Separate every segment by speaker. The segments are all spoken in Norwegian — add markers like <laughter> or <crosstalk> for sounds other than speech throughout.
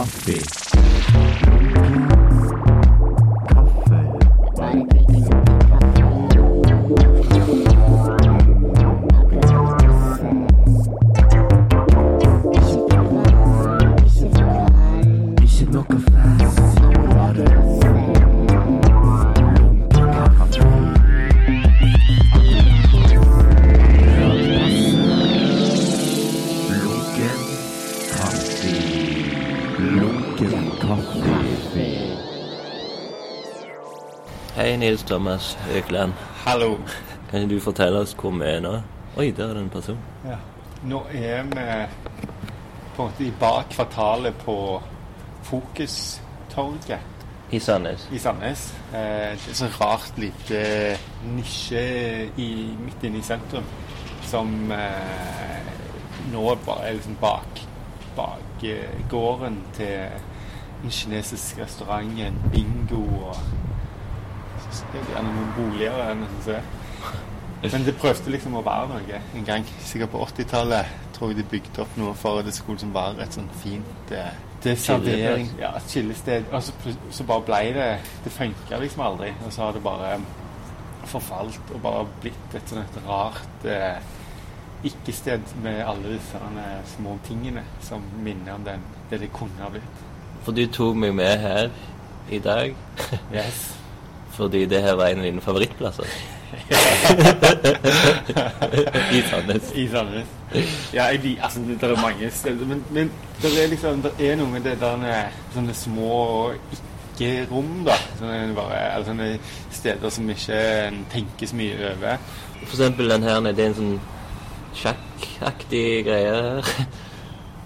Speaker 1: kaffe.
Speaker 2: Nils Thomas Økland.
Speaker 3: Hallo.
Speaker 2: Kan du fortelle oss hvor vi er nå? Oi, der er det en person.
Speaker 3: Ja. Nå er vi på en måte i bak kvartalet på Fokustorget
Speaker 2: I Sandnes.
Speaker 3: i Sandnes. Eh, det er så rart lite nisje i, midt inne i sentrum som eh, nå er liksom bak, bak eh, gården til en kinesisk restaurant, en bingo og så er det gjerne noen boliger der, nesten så. Men det prøvde liksom å være noe en gang. Sikkert på 80-tallet tror jeg de bygde opp noe for det skulle som være et sånn fint eh, det er servering, ja, et chillested. Og så, så bare ble det Det funka liksom aldri. Og så har det bare forfalt og bare blitt et sånt et rart eh, ikke-sted med alle disse sånne små tingene som minner om den, det det kunne ha blitt.
Speaker 2: For du tok meg med her i dag
Speaker 3: Yes.
Speaker 2: Fordi det her var en av dine favorittplasser. <laughs> I Sandnes.
Speaker 3: I Sandnes. Ja, jeg, altså, det, det er mange steder, men, men det er liksom, det er noe med det der sånne små ikke-rom, da. Sånne, bare, eller sånne steder som ikke en tenker så mye over.
Speaker 2: For eksempel den her nede, det er en sånn sjakkaktig greie.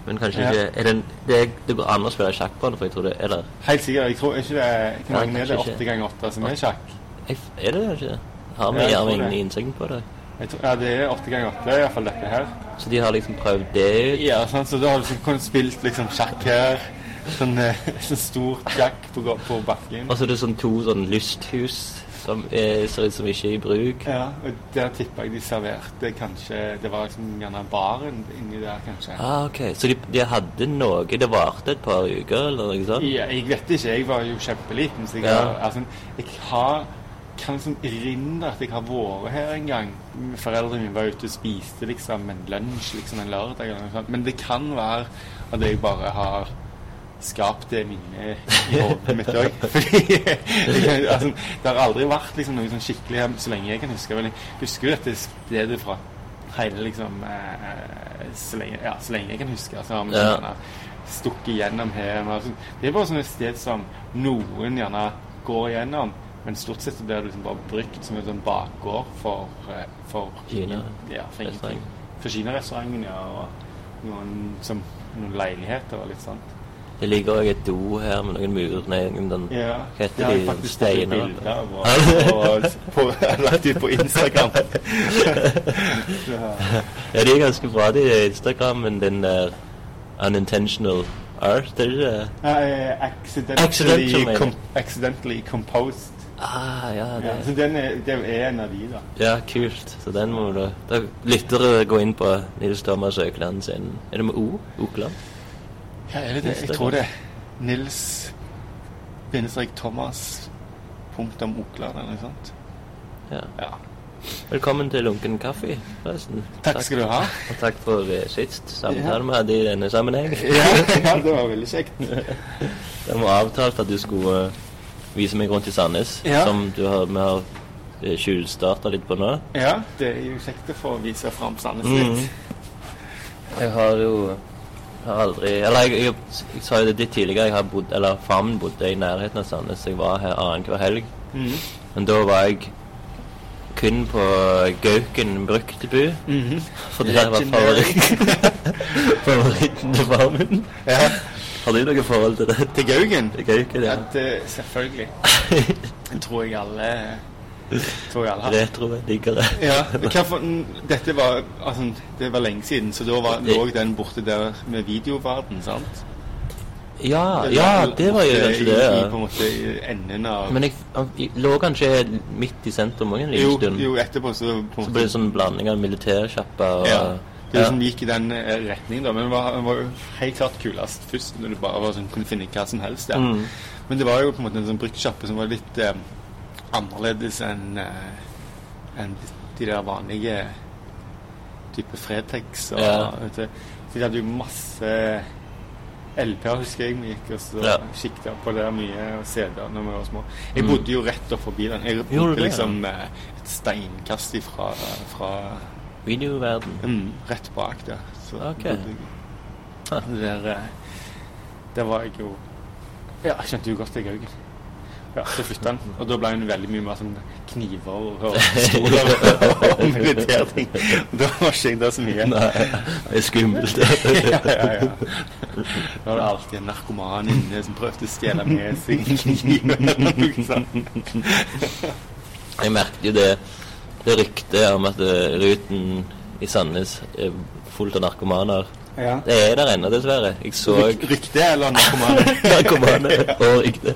Speaker 2: Men kanskje
Speaker 3: Ja.
Speaker 2: ikke er det, det, det går an å spille sjakk på den, for jeg tror det er der.
Speaker 3: Helt sikkert. Jeg tror ikke det er Hvor mange er det? Åtte ganger åtte som er sjakk?
Speaker 2: Jeg, er det kanskje det? Har vi
Speaker 3: Ja,
Speaker 2: gjerne
Speaker 3: tror
Speaker 2: ingen innsikt på det?
Speaker 3: Tror, ja, det er åtte ganger åtte, i hvert fall dette her.
Speaker 2: Så de har liksom prøvd det ut?
Speaker 3: Ja, sant? Så da har du liksom kunnet spilt liksom sjakk her. Sånn, eh, <laughs> sånn stort sjakk på, på bakken.
Speaker 2: Og så er det sånn to sånn lysthus som er, ser ut som ikke er i bruk.
Speaker 3: Ja, og der tipper jeg de serverte kanskje Det var liksom gjerne baren inni der, kanskje.
Speaker 2: Ah, ok. Så de, de hadde noe Det varte et par uker, eller noe sånt?
Speaker 3: Ja, jeg vet ikke, jeg var jo kjempeliten, så jeg,
Speaker 2: Ja.
Speaker 3: har, altså, jeg har, kan liksom erindre at jeg har vært her en gang. Foreldrene mine var ute og spiste liksom en lunsj liksom en lørdag eller noe sånt. Men det kan være at jeg bare har skapt det minnet i hodet mitt òg. <laughs> Fordi jeg, altså, det har aldri vært liksom noe sånn skikkelig så lenge jeg kan huske. Men jeg husker jo dette stedet fra hele liksom eh, så, lenge, ja, så lenge jeg kan huske. Altså, har
Speaker 2: Ja.
Speaker 3: gjerne stukket gjennom her. Altså, det er bare sånne sted som noen gjerne går gjennom. Men stort sett blir det liksom bare brukt som en sånn bakgård for, eh, for
Speaker 2: Kina.
Speaker 3: Ja, for. For Kina-restauranten, ja. Og noen, som, noen leiligheter og litt sånn.
Speaker 2: Det ligger òg et do her med noen murer Nei, den,
Speaker 3: Ja,
Speaker 2: Hva heter
Speaker 3: det har jeg
Speaker 2: de <laughs>
Speaker 3: og, og på, <laughs> lagt ut på Instagram. <laughs>
Speaker 2: Ja, de er ganske bra, de Instagrammen. Den der unintentional art, det er ikke det?
Speaker 3: Uh, accidentally,
Speaker 2: accidentally,
Speaker 3: com accidentally composed.
Speaker 2: Ah, ja, det
Speaker 3: Ja, så den er, det er en av de, da.
Speaker 2: Ja, kult. Så den må du Da lyttere gå inn på Nils Thomas Økland sin Er det med O? Okland?
Speaker 3: Ja, er det det? Jeg tror det Nils Thomas punktum Okland eller noe sånt.
Speaker 2: Ja.
Speaker 3: Ja.
Speaker 2: Velkommen til Lunken kaffe, forresten.
Speaker 3: Takk skal du ha.
Speaker 2: Og takk for uh, sist samtale vi hadde i denne sammenheng.
Speaker 3: Ja, ja, det var <laughs> veldig kjekt.
Speaker 2: Det var avtalt at du skulle uh, vise meg rundt i Sandnes,
Speaker 3: Ja.
Speaker 2: som du har, vi har tjuvstarta litt på nå.
Speaker 3: Ja, det er jo kjekt å få vise fram Sandnes litt. Mm.
Speaker 2: Jeg har jo har aldri Eller jeg, jeg, jeg sa jo det litt tidligere, jeg har bodd, eller faren min bodde i nærheten av Sandnes. Jeg var her annenhver helg.
Speaker 3: Mm.
Speaker 2: Men da var jeg kun på Gauken bruktbu.
Speaker 3: -hmm.
Speaker 2: For det var favoritt, <laughs> favoritten til faren min.
Speaker 3: Ja.
Speaker 2: Har du noe forhold til det?
Speaker 3: Til Gaugen?
Speaker 2: Til Gauken,
Speaker 3: Ja,
Speaker 2: ja.
Speaker 3: det, selvfølgelig. <laughs> jeg tror jeg alle tror jeg har. Ja, for, dette var, altså, det var lenge siden, så da var, lå den borte der med videoverden, sant?
Speaker 2: Ja,
Speaker 3: det,
Speaker 2: ja, det var jo kanskje det.
Speaker 3: I, på en måte i enden av
Speaker 2: Men jeg, jeg lå kanskje midt i sentrum òg en liten
Speaker 3: jo,
Speaker 2: stund.
Speaker 3: jo, etterpå så på
Speaker 2: Så ble det sånn blanding av militærsjappa og
Speaker 3: Ja. Det liksom gikk i den eh, retningen, da. Men det var, var jo helt klart kulest først, når du bare var sånn, kunne finne hva som helst der.
Speaker 2: Mm.
Speaker 3: Men det var jo på en måte en sånn bruktsjappe som var litt eh, annerledes enn eh, enn de der vanlige type Fretex. Og,
Speaker 2: Ja.
Speaker 3: Så de hadde jo masse LP-er, husker jeg vi gikk og så
Speaker 2: Ja.
Speaker 3: sikta på det mye, og CD-er når vi var små. Jeg bodde jo rett opp forbi den. Jeg
Speaker 2: Mm.
Speaker 3: Bodde
Speaker 2: det,
Speaker 3: liksom ja. et steinkast ifra fra
Speaker 2: Videoverden.
Speaker 3: mm, rett bak der. Så
Speaker 2: okay.
Speaker 3: bodde jeg. Der, eh, der var jeg jo Ja, jeg kjente jo godt jeg òg. Ja, så flytta han. Og da ble han veldig mye mer sånn kniver og stoler <laughs> og militære ting. Da var ikke jeg der så mye.
Speaker 2: Nei, det er skummelt. <laughs>
Speaker 3: ja, ja, ja. Da var det alltid en narkoman inne som prøvde å stjele med seg en kniv eller noe sånt.
Speaker 2: Jeg merket jo det, det ryktet om at eh, ruten i Sandnes er fullt av narkomaner.
Speaker 3: Ja.
Speaker 2: Det er der ennå, dessverre. Jeg så
Speaker 3: rykte eller narkomane? <laughs>
Speaker 2: narkomane og rykte.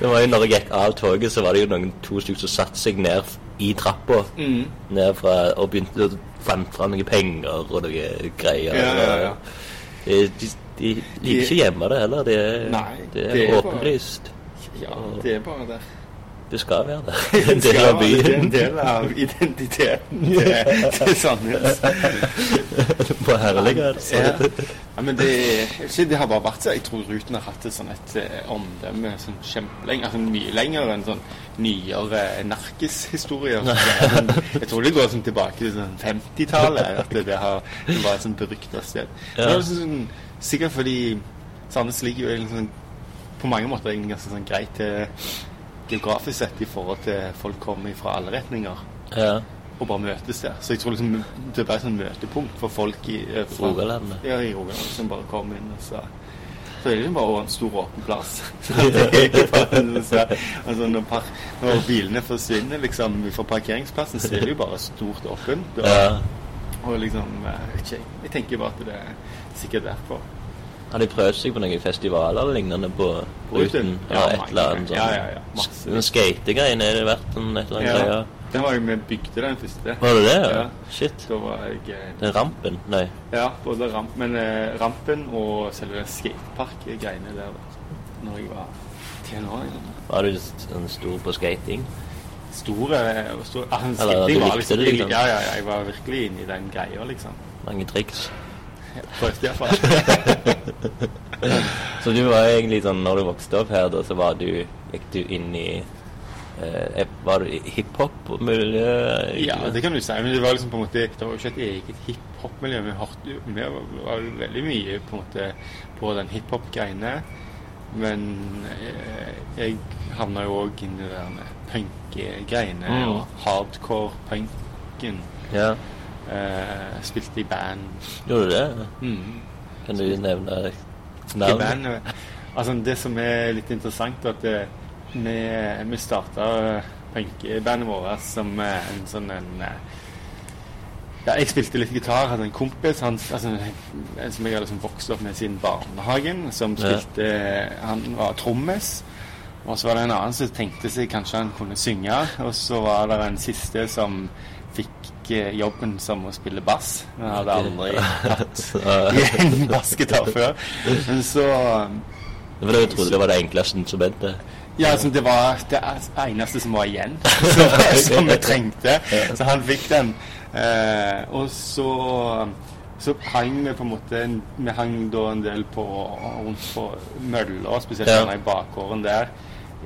Speaker 2: Det var jo når jeg gikk av toget, så var det jo noen to stykker som satte seg ned i trappa
Speaker 3: Mm.
Speaker 2: ned fra, og begynte å fant fram noen penger og noen greier.
Speaker 3: Ja, ja, ja.
Speaker 2: De, de, de liker ikke hjemme det heller. Det er,
Speaker 3: Nei,
Speaker 2: det er
Speaker 3: det er bare-
Speaker 2: åpenlyst.
Speaker 3: Ja, det er bare det.
Speaker 2: Det skal være <laughs> der. En del
Speaker 3: av
Speaker 2: av
Speaker 3: Det er en del av identiteten <laughs> til, Sandnes.
Speaker 2: På herlighet. så-
Speaker 3: Ja. ja, men det, ikke, det har bare vært sånn. Jeg tror Ruten har hatt et sånn et eh, omdømme sånn kjempelenge, altså mye lenger enn sånn nyere narkishistorier. <laughs> Men Jeg tror det går sånn tilbake til sånn 50-tallet, at det, det har det var et sånn berykta sted.
Speaker 2: Ja.
Speaker 3: Det sånn, sikkert fordi Sandnes ligger jo sånn, på mange måter egentlig ganske sånn greit til geografisk sett i forhold til folk kommer fra alle retninger
Speaker 2: Ja.
Speaker 3: og bare møtes der. Så jeg tror liksom det ble et sånn møtepunkt for folk i eh,
Speaker 2: Rogaland.
Speaker 3: Ja, i Rogaland som bare kom inn og så så er det liksom bare en stor åpen plass. <laughs> Er altså når, par, når bilene forsvinner liksom fra parkeringsplassen, så er det jo bare stort åpent. Og, og liksom eh, jeg jeg. Jeg tenker bare at det er sikkert derfor.
Speaker 2: Har de prøvd seg på noen festivaler eller lignende på
Speaker 3: Ruten?
Speaker 2: Ja, Ja, et eller annet sånn.
Speaker 3: Ja, ja, ja. Masse.
Speaker 2: Den skategreien er det vært en et eller annet
Speaker 3: Ja, den var jeg vi bygde den første.
Speaker 2: Var det det? Ja. Shit.
Speaker 3: Da var jeg eh,
Speaker 2: Den rampen? Nei.
Speaker 3: Ja, både ramp, men eh, rampen og selve skatepark-greiene der når jeg var tenåring.
Speaker 2: Var du sånn stor på skating?
Speaker 3: Store, store ah,
Speaker 2: Eller, du likte
Speaker 3: liksom,
Speaker 2: det, liksom?
Speaker 3: Ja, ja, ja, jeg var virkelig inne i den greia, liksom.
Speaker 2: Mange triks?
Speaker 3: Jeg Prøvde iallfall.
Speaker 2: Så du var egentlig sånn, når du vokste opp her, da, så var du, gikk du inn i eh, Var du i hiphop-miljø?
Speaker 3: ja, det kan du si, men det var liksom på en måte Det var jo ikke et eget hiphop-miljø. Vi hørte vi var veldig mye på en måte på den hiphop-greiene. Men eh, jeg havna jo òg inn i det der med punk-greiene
Speaker 2: Mm.
Speaker 3: og hardcore-punken.
Speaker 2: Ja.
Speaker 3: Eh, spilte i band.
Speaker 2: Gjorde du det?
Speaker 3: Mm.
Speaker 2: Kan du nevne navn?
Speaker 3: band eh, altså Det som er litt interessant, er at eh, vi, vi starta punkebandet vårt som eh, en sånn en eh, ja, Jeg spilte litt gitar, hadde en kompis han, altså, en som jeg hadde liksom vokst opp med siden barnehagen, som
Speaker 2: Ja.
Speaker 3: spilte Han var trommis. Og så var det en annen som tenkte seg kanskje han kunne synge. Og så var det en siste som fikk jobben som å spille bass. men hadde aldri <laughs> hatt en bassgitar før. Men så
Speaker 2: Det var det jeg trodde det var det enkleste instrumentet.
Speaker 3: Ja, altså, det var det eneste som var igjen, <laughs> <laughs> som vi trengte. Så han fikk den. Eh, og så så hang vi på en måte Vi hang da en del på rundt på mølla, spesielt
Speaker 2: Ja.
Speaker 3: i bakgården der.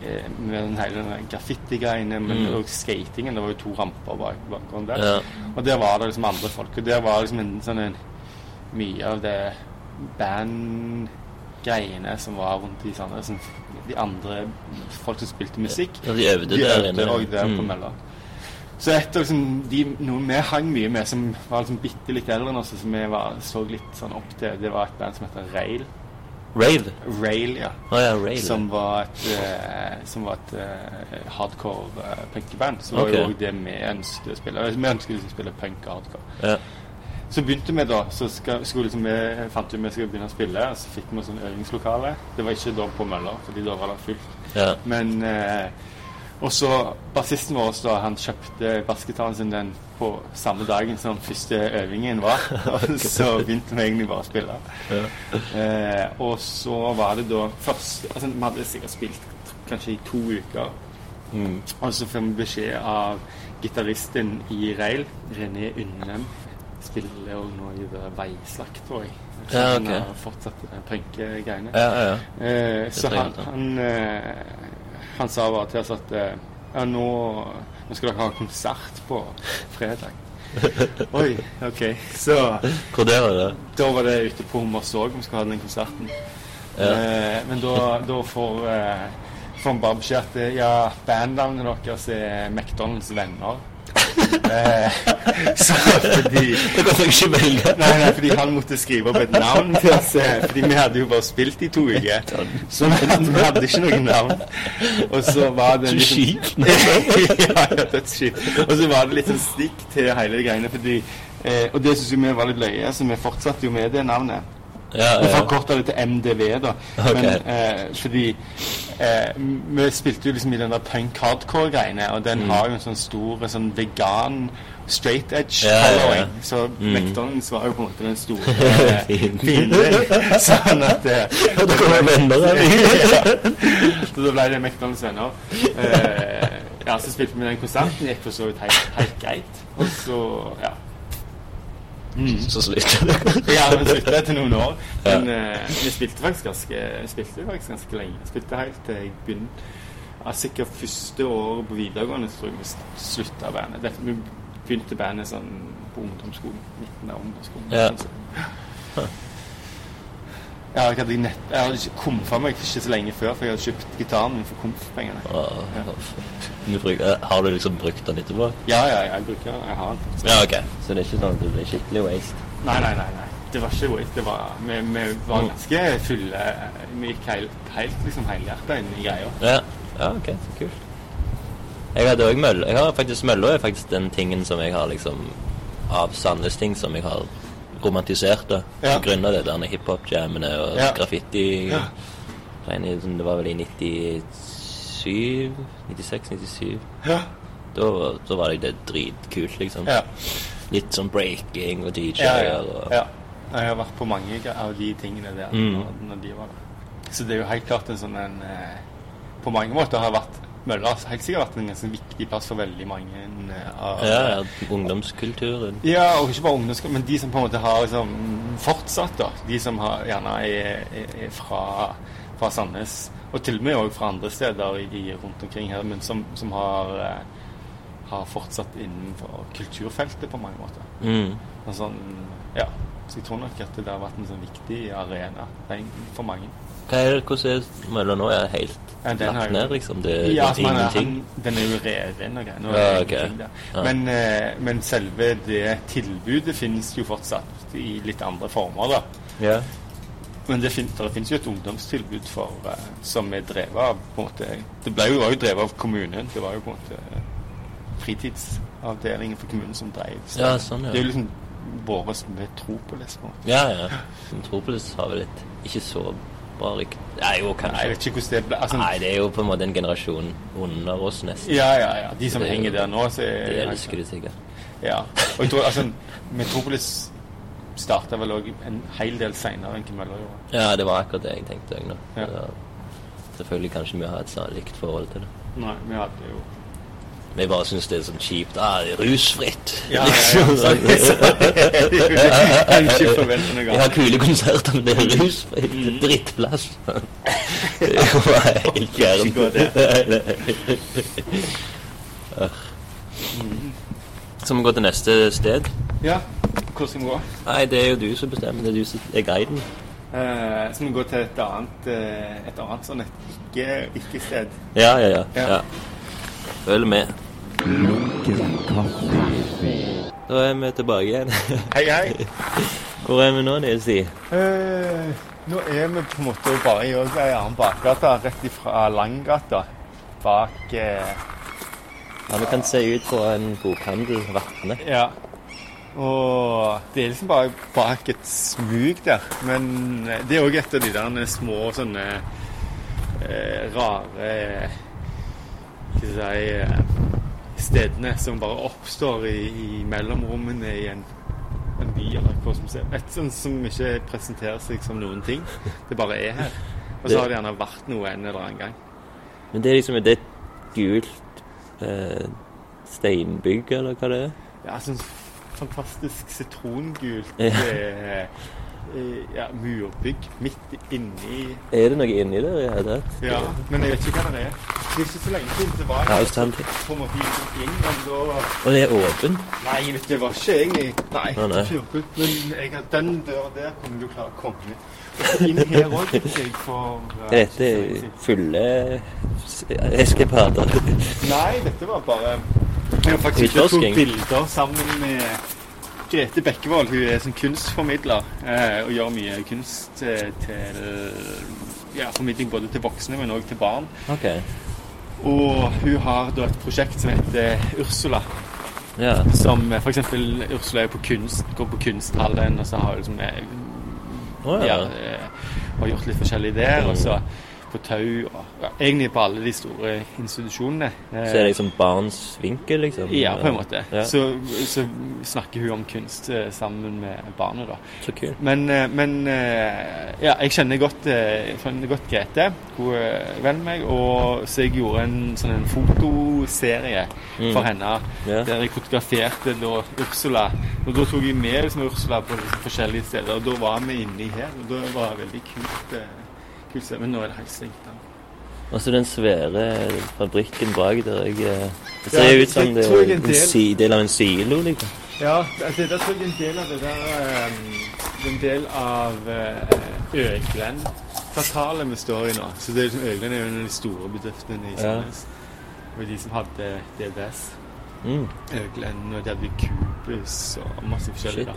Speaker 3: Eh, Med den hele graffiti-greiene, men
Speaker 2: Mm.
Speaker 3: også skatingen. Det var jo to ramper bak bakgrunnen der.
Speaker 2: Ja.
Speaker 3: Og der var det liksom andre folk. Og der var liksom en sånn en Mye av det bandgreiene som var rundt i Sandnes. De andre folk som spilte musikk.
Speaker 2: Ja, de øvde
Speaker 3: de
Speaker 2: der
Speaker 3: øvde
Speaker 2: inne.
Speaker 3: Og der på
Speaker 2: Mm.
Speaker 3: Mølla. Så etter liksom de, noen vi hang mye med, som var liksom bitte litt eldre enn oss, som vi var, så litt sånn opp til, det var et band som heter Rail.
Speaker 2: Rave?
Speaker 3: Rail, ja.
Speaker 2: Oh, ja, Rail.
Speaker 3: Som var et, uh, som var et uh, hardcore uh, punkband. Så okay. var jo det vi ønsket å spille. Vi ønsket liksom å spille punk og hardcore.
Speaker 2: Ja.
Speaker 3: Så begynte vi da, så skal, skulle liksom vi fant ut vi skulle begynne å spille, så fikk vi sånn øvingslokale. Det var ikke da på Møller, fordi da var det fullt.
Speaker 2: ja.
Speaker 3: Men eh, Og så bassisten vår da, han kjøpte bassgitaren sin den på samme dagen som første øvingen var. <laughs> Og så begynte vi egentlig bare å spille. Eh, og så var det da først altså Vi hadde sikkert spilt kanskje i to uker.
Speaker 2: Mm.
Speaker 3: Og så får vi beskjed av gitaristen i Rail, René Undem, spiller jo nå i The Veislakt, tror jeg. Så
Speaker 2: Ja,
Speaker 3: Han har fortsatt de punkegreiene.
Speaker 2: Ja, ja, ja.
Speaker 3: Eh, så han, han, eh, han sa bare til oss at eh, ja, nå, nå skal dere ha konsert på fredag. <laughs> Oi, OK. Så
Speaker 2: Hvor der er det?
Speaker 3: da var det ute på Hommersåk vi skulle ha den konserten.
Speaker 2: Ja.
Speaker 3: Eh, men da, da får eh, får han bare beskjed at eh, ja, bandnavnet deres er McDonald's venner. Eh, <laughs> så fordi
Speaker 2: Det kan jeg ikke velge.
Speaker 3: Nei, nei, fordi han måtte skrive opp et navn til oss. Fordi vi hadde jo bare spilt i to uker. Så vi, hadde ikke noe navn. Og så var det liksom- <laughs> ja, ja, dødsskitt. Og så var det litt sånn stikk til hele greiene, fordi eh, Og det syns vi var litt løye, så vi fortsatte jo med det navnet.
Speaker 2: Ja,
Speaker 3: Vi
Speaker 2: ja.
Speaker 3: forkorta det til MDV, da.
Speaker 2: Okay.
Speaker 3: Men eh, fordi eh, Vi spilte jo liksom i den der punk hardcore-greiene, og den har jo en sånn stor sånn vegan straight edge
Speaker 2: Mm. Ja,
Speaker 3: following. Så
Speaker 2: Mm.
Speaker 3: McDonald's var jo på en måte den store <laughs> eh, fienden. <laughs> Sånn at det
Speaker 2: Da kommer venner av. <laughs>
Speaker 3: Så da ble det McDonald's venner. Eh, ja, så spilte vi den konserten. Gikk for så vidt helt greit. Og så, ja.
Speaker 2: Så slutter det. <laughs>
Speaker 3: Ja, vi spilte etter noen år. Men uh, vi spilte faktisk ganske vi spilte faktisk ganske lenge. Vi spilte helt til jeg begynte ja, Sikkert første året på videregående tror jeg vi slutta bandet. Det, vi begynte bandet sånn på ungdomsskolen. Midten av ungdomsskolen.
Speaker 2: Ja.
Speaker 3: Jeg hadde, nett, jeg hadde ikke komfa meg ikke så lenge før, for jeg hadde kjøpt gitaren min for komfpengene.
Speaker 2: Ja. <laughs> Ja. har du liksom brukt den etterpå?
Speaker 3: Ja, ja, jeg bruker den. Jeg har den.
Speaker 2: Ja, ok. Så det er ikke sånn at det blir skikkelig waste?
Speaker 3: Nei, nei, nei. nei. Det var ikke waste. Det var, vi, vi var ganske fulle. Vi gikk helt, helt liksom helhjertet inn i greia.
Speaker 2: Ja, ja ok, så kult. Jeg hadde også mølle. Jeg har faktisk mølla er faktisk den tingen som jeg har liksom av Sandnes ting som jeg har romantisert da.
Speaker 3: Ja.
Speaker 2: Av det der hiphop-jammene og
Speaker 3: Ja.
Speaker 2: graffiti.
Speaker 3: Ja.
Speaker 2: Det var vel i 97 96-97.
Speaker 3: Ja.
Speaker 2: Da, da var det det dritkult, liksom.
Speaker 3: Ja.
Speaker 2: Litt sånn breaking og DJ-er
Speaker 3: ja,
Speaker 2: og
Speaker 3: ja. Jeg har vært på mange av de tingene der
Speaker 2: Mm.
Speaker 3: når, de var der. Så det er jo helt klart en sånn en eh, På mange måter har vært Mølla har helt sikkert vært en ganske viktig plass for veldig mange eh, av
Speaker 2: ja, ja, ungdomskulturen.
Speaker 3: Ja, og ikke bare ungdomskulturen, men de som på en måte har liksom fortsatt, da. De som har, gjerne er, er, er fra, fra Sandnes, og til og med også fra andre steder i, rundt omkring her, men som, som har, eh, har fortsatt innenfor kulturfeltet på mange måter.
Speaker 2: Mm.
Speaker 3: Og sånn, ja. Så jeg tror nok at det har vært en sånn viktig arena for mange.
Speaker 2: Hva er det, hvordan er Mølla nå? Er helt
Speaker 3: Ja, den
Speaker 2: lagt ned, liksom? Det, det
Speaker 3: Ja,
Speaker 2: er
Speaker 3: altså,
Speaker 2: ingenting?
Speaker 3: han, den er jo reven og greier. Nå er
Speaker 2: Ja,
Speaker 3: okay.
Speaker 2: ok.
Speaker 3: ingenting der.
Speaker 2: Ja.
Speaker 3: Men, eh, men selve det tilbudet finnes jo fortsatt i litt andre former, da.
Speaker 2: Ja.
Speaker 3: Men det, fin det finnes jo et ungdomstilbud for, uh, som er drevet av på en måte, Det ble jo, var jo drevet av kommunen. Det var jo på en måte fritidsavdelingen for kommunen som drev. Så
Speaker 2: Ja, sånn, ja.
Speaker 3: Det er jo liksom vår metropolis. på.
Speaker 2: Ja, ja. Metropolis har vel litt ikke så bra rykte Nei, jo,
Speaker 3: Nei, jeg vet ikke hvordan det ble. Altså,
Speaker 2: Nei, det er jo på en måte en generasjon under oss, nesten.
Speaker 3: Ja, ja, ja. De som
Speaker 2: Det er
Speaker 3: henger der nå, så er
Speaker 2: De elsker det sikkert.
Speaker 3: Ja. Og jeg tror altså Metropolis starta vel òg en hel del seinere enn hva Møller gjorde.
Speaker 2: Ja, det var akkurat det jeg tenkte òg nå.
Speaker 3: Ja.
Speaker 2: Selvfølgelig kan ikke vi ha et sånn likt forhold til det.
Speaker 3: Nei, vi hadde jo
Speaker 2: Vi bare syns det er sånn kjipt. Ah, rusfritt.
Speaker 3: Ja, ja, ja. Jeg ikke forvente noe
Speaker 2: Vi har kule konserter, men det er rusfritt.
Speaker 3: Mm.
Speaker 2: Drittplass. <laughs> Det jo helt
Speaker 3: Ikke
Speaker 2: gærent. Skal <laughs> vi gå til neste sted?
Speaker 3: Ja, hvor skal vi gå?
Speaker 2: Nei, det er jo du som bestemmer. Det er du som er guiden.
Speaker 3: Så skal vi gå til et annet, eh, et annet sånn et ikke- ikke-sted?
Speaker 2: Ja, ja, ja.
Speaker 3: Ja.
Speaker 2: ja. Følg med.
Speaker 1: Lunken kaffe.
Speaker 2: Da er vi tilbake igjen.
Speaker 3: Hei, hei.
Speaker 2: Hvor er vi nå, Nilsi?
Speaker 3: Eh, nå er vi på en måte bare i en ei annen bakgate, rett ifra Langgata. Bak eh,
Speaker 2: Ja, Vi kan se ut på en bokhandel, Vatne.
Speaker 3: Ja. Og det er liksom bare bak et smug der. Men eh, det er òg et av de der små sånne eh, rare Hva skal jeg si eh, stedene som bare oppstår i, i mellomrommene i en, en by eller ser. Et sånt som ikke presenterer seg som noen ting. Det bare er her. Og så har det gjerne vært noe en eller annen gang.
Speaker 2: Men det er liksom det er et gult eh, steinbygg, eller hva det er?
Speaker 3: Ja, sånn fantastisk sitrongult
Speaker 2: Ja.
Speaker 3: Eh, eh, ja, murbygg midt inni
Speaker 2: Er det noe inni der i det?
Speaker 3: Ja, men jeg vet ikke hva det er. Det er ikke så lenge siden det var
Speaker 2: Ja,
Speaker 3: en måte inn, men da
Speaker 2: Og det er åpent?
Speaker 3: Nei, vet du, det var ikke egentlig Nei,
Speaker 2: Å, nei.
Speaker 3: ikke åpent, men jeg, den døra der kommer du klare å komme inn. Inn her òg, tenker jeg, for eh,
Speaker 2: Er
Speaker 3: så lenge
Speaker 2: dette
Speaker 3: siden.
Speaker 2: fulle eskepader?
Speaker 3: Nei, dette var bare Jeg har faktisk tok bilder sammen med Grete Bekkevold. Hun er som kunstformidler eh, og gjør mye kunst eh, til ja, formidling både til voksne, men òg til barn.
Speaker 2: Okay.
Speaker 3: Og hun har da et prosjekt som heter Ursula.
Speaker 2: Ja.
Speaker 3: Som eh, f.eks. Ursula er på kunst, går på kunsthallen, og så har hun liksom
Speaker 2: oh,
Speaker 3: ja,
Speaker 2: ja.
Speaker 3: har gjort litt forskjellig der. Og så på tau og ja, Egentlig på alle de store institusjonene.
Speaker 2: Så er det liksom barns vinkel, liksom?
Speaker 3: Ja, på en måte.
Speaker 2: Ja.
Speaker 3: Så, så snakker hun om kunst eh, sammen med barnet, da.
Speaker 2: Så kul.
Speaker 3: Men, eh, men eh, ja, jeg kjenner godt, kjenner godt Grete. Er venn med meg. Og så jeg gjorde en sånn en fotoserie
Speaker 2: Mm.
Speaker 3: for henne
Speaker 2: Ja.
Speaker 3: der jeg fotograferte da Ursula. Og da tok jeg med liksom, Ursula på liksom, forskjellige steder. Og da var vi inni her. Og da var det veldig kult. Eh, sted. Men nå er det helt stengt. da.
Speaker 2: Altså den svære fabrikken bak der jeg eh, Det ser
Speaker 3: Ja,
Speaker 2: ut som
Speaker 3: det
Speaker 2: er
Speaker 3: er en
Speaker 2: en
Speaker 3: del-
Speaker 2: si, del av en silo, liksom.
Speaker 3: Ja, altså, det tror jeg er en del av det der um, En del av uh, Øglen-kvartalet vi står i nå. Så det er liksom, Øglen er jo en av de store bedriftene i Sandnes. Ja. Og de som hadde DBS.
Speaker 2: Mm.
Speaker 3: Øglen, og de hadde Cubus og masse forskjellig.
Speaker 2: Shit.
Speaker 3: da.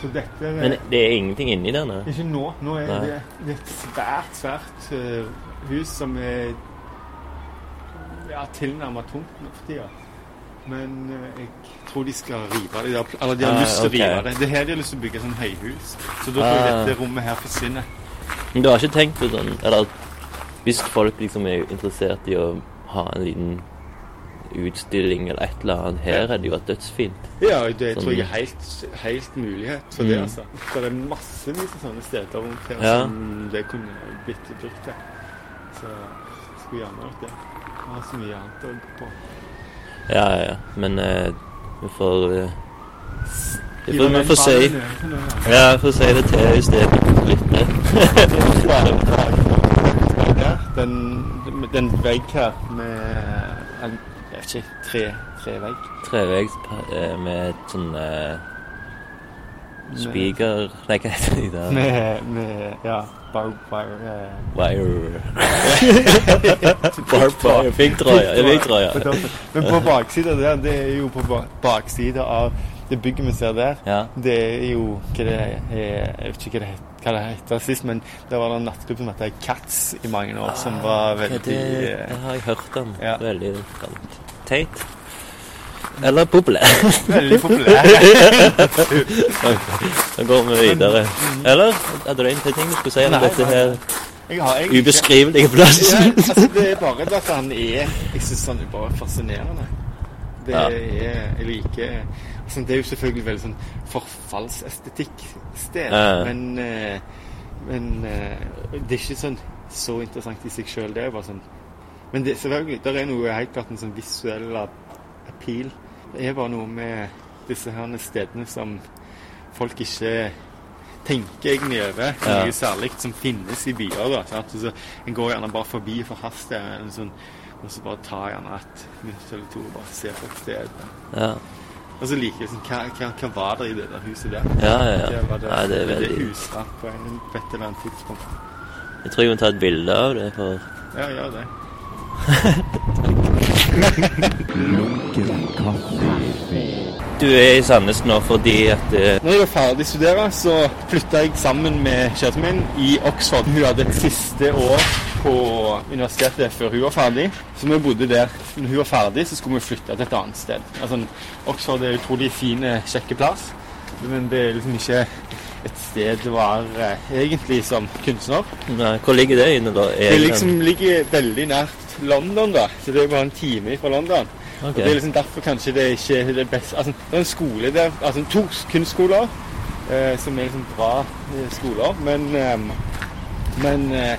Speaker 3: Så dette er
Speaker 2: Men det er ingenting inni der nå?
Speaker 3: Ikke nå. Nå er
Speaker 2: Nei.
Speaker 3: det, det er et svært, svært uh, hus som er ja, tilnærmet tomt nå for tida. Men uh, jeg tror de skal rive det. De Eller de har
Speaker 2: Ah,
Speaker 3: lyst til
Speaker 2: okay.
Speaker 3: å rive det. Det er her de har lyst til å bygge sånn høyhus. Så da tror jeg
Speaker 2: Ah.
Speaker 3: dette rommet her forsvinner.
Speaker 2: Men du har ikke tenkt på sånn Eller hvis folk liksom er interessert i å ha en liten utstilling eller et eller annet her, er det jo dødsfint.
Speaker 3: Ja, det
Speaker 2: Sånn-
Speaker 3: tror jeg er helt, helt mulighet for det,
Speaker 2: Mm.
Speaker 3: altså. For det er massevis av sånne steder rundt her
Speaker 2: Ja.
Speaker 3: som det kunne blitt brukt til. Så jeg skulle gjerne gjort det. Jeg har så mye annet å gå på.
Speaker 2: Ja, ja. Men eh, vi får eh, Vi får, vi får si. Ja, vi får si det til
Speaker 3: bak der. Den, den vegg her med jeg vet ikke, tre, trevegg.
Speaker 2: Treveggs eh, med et sånn eh, Spiker Nei, hva heter det der?
Speaker 3: Med, med ja, barbed wire. eh.
Speaker 2: Wire Barbed wire. Piggtråd, ja.
Speaker 3: Men på baksida der, det er jo på ba- baksida av det bygget vi ser der.
Speaker 2: ja.
Speaker 3: Det er jo hva det er, Jeg vet ikke hva det, het, hva det heter sist, men det var en nattklubb som het Cats i mange år, som var veldig
Speaker 2: det,
Speaker 3: eh,
Speaker 2: det har jeg hørt om.
Speaker 3: Ja.
Speaker 2: Veldig sant. Teit. Eller populær.
Speaker 3: veldig populær. <laughs>
Speaker 2: Da går vi videre. Eller hadde du en ting du skulle si om
Speaker 3: Nei,
Speaker 2: dette her
Speaker 3: Jeg har egentlig ikke-
Speaker 2: ubeskrivelige plassen?
Speaker 3: Ja, altså det er bare det at han er Jeg syns han er bare fascinerende. Det
Speaker 2: Ja.
Speaker 3: er Jeg liker altså Det er jo selvfølgelig veldig sånn forfallsestetikk-sted,
Speaker 2: Ja.
Speaker 3: men eh, Men eh, det er ikke sånn så interessant i seg sjøl. Det er bare sånn Men det, selvfølgelig, det er noe helt klart en sånn visuell appeal. Det er bare noe med disse her stedene som folk ikke tenker egentlig over.
Speaker 2: Ja.
Speaker 3: Noe særlig som finnes i byer. da? Så En går gjerne bare forbi for hastig, en sånn, og så bare tar gjerne et minutt eller to og bare ser på et sted.
Speaker 2: Ja,
Speaker 3: Og så liker jeg sånn, hva, hva, hva var det i det der huset der?
Speaker 2: ja, ja. ja.
Speaker 3: Det det,
Speaker 2: Nei, det er
Speaker 3: det
Speaker 2: veldig
Speaker 3: huset på, en, et eller annet tidspunkt.
Speaker 2: Jeg tror jeg må ta et bilde av det, for
Speaker 3: Ja, gjør det.
Speaker 2: Du er i Sandnes nå fordi at uh...
Speaker 3: Når jeg var ferdig studere, så flytta jeg sammen med kjæresten min i Oxford. Hun hadde et siste år på universitetet før hun var ferdig, så vi bodde der. Når hun var ferdig, så skulle vi flytte til et annet sted. Altså, Oxford er en utrolig fin, eh, kjekk plass, men det er liksom ikke et sted å være eh, egentlig som kunstner.
Speaker 2: Nei, Hvor ligger det inne, da?
Speaker 3: Det liksom ligger veldig nært London, da. Så det er bare en time fra London.
Speaker 2: Okay.
Speaker 3: Og Det er liksom derfor kanskje det ikke er det beste Altså, det er en skole der Altså to kunstskoler eh, som er liksom bra eh, skoler, men eh, Men eh,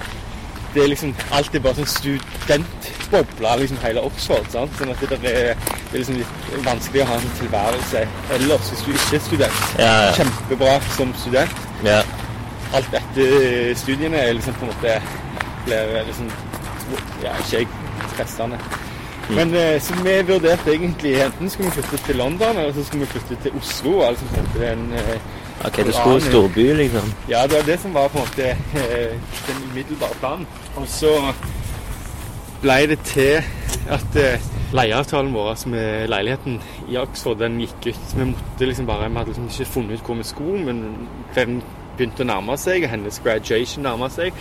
Speaker 3: det er liksom alltid bare sånn studentboble, liksom hele Oxford. sant? Sånn at det, er, det er liksom litt vanskelig å ha en tilværelse ellers hvis du ikke er student.
Speaker 2: Ja, ja.
Speaker 3: Kjempebra som student.
Speaker 2: Ja.
Speaker 3: Alt etter studiene er liksom på en måte blir liksom Ja, ikke stressende. Men eh, så vi vurderte egentlig enten skulle vi flytte til London, eller så skulle vi flytte til Oslo. Altså på en måte den, eh,
Speaker 2: Ok, det skulle storby, liksom.
Speaker 3: ja, det var det som var på en måte eh, den umiddelbare planen. Og så ble det til at eh, leieavtalen vår altså med leiligheten i Oxford den gikk ut. Vi måtte liksom bare, vi hadde liksom ikke funnet ut hvor vi skulle, men den begynte å nærme seg, og hennes graduation nærma seg.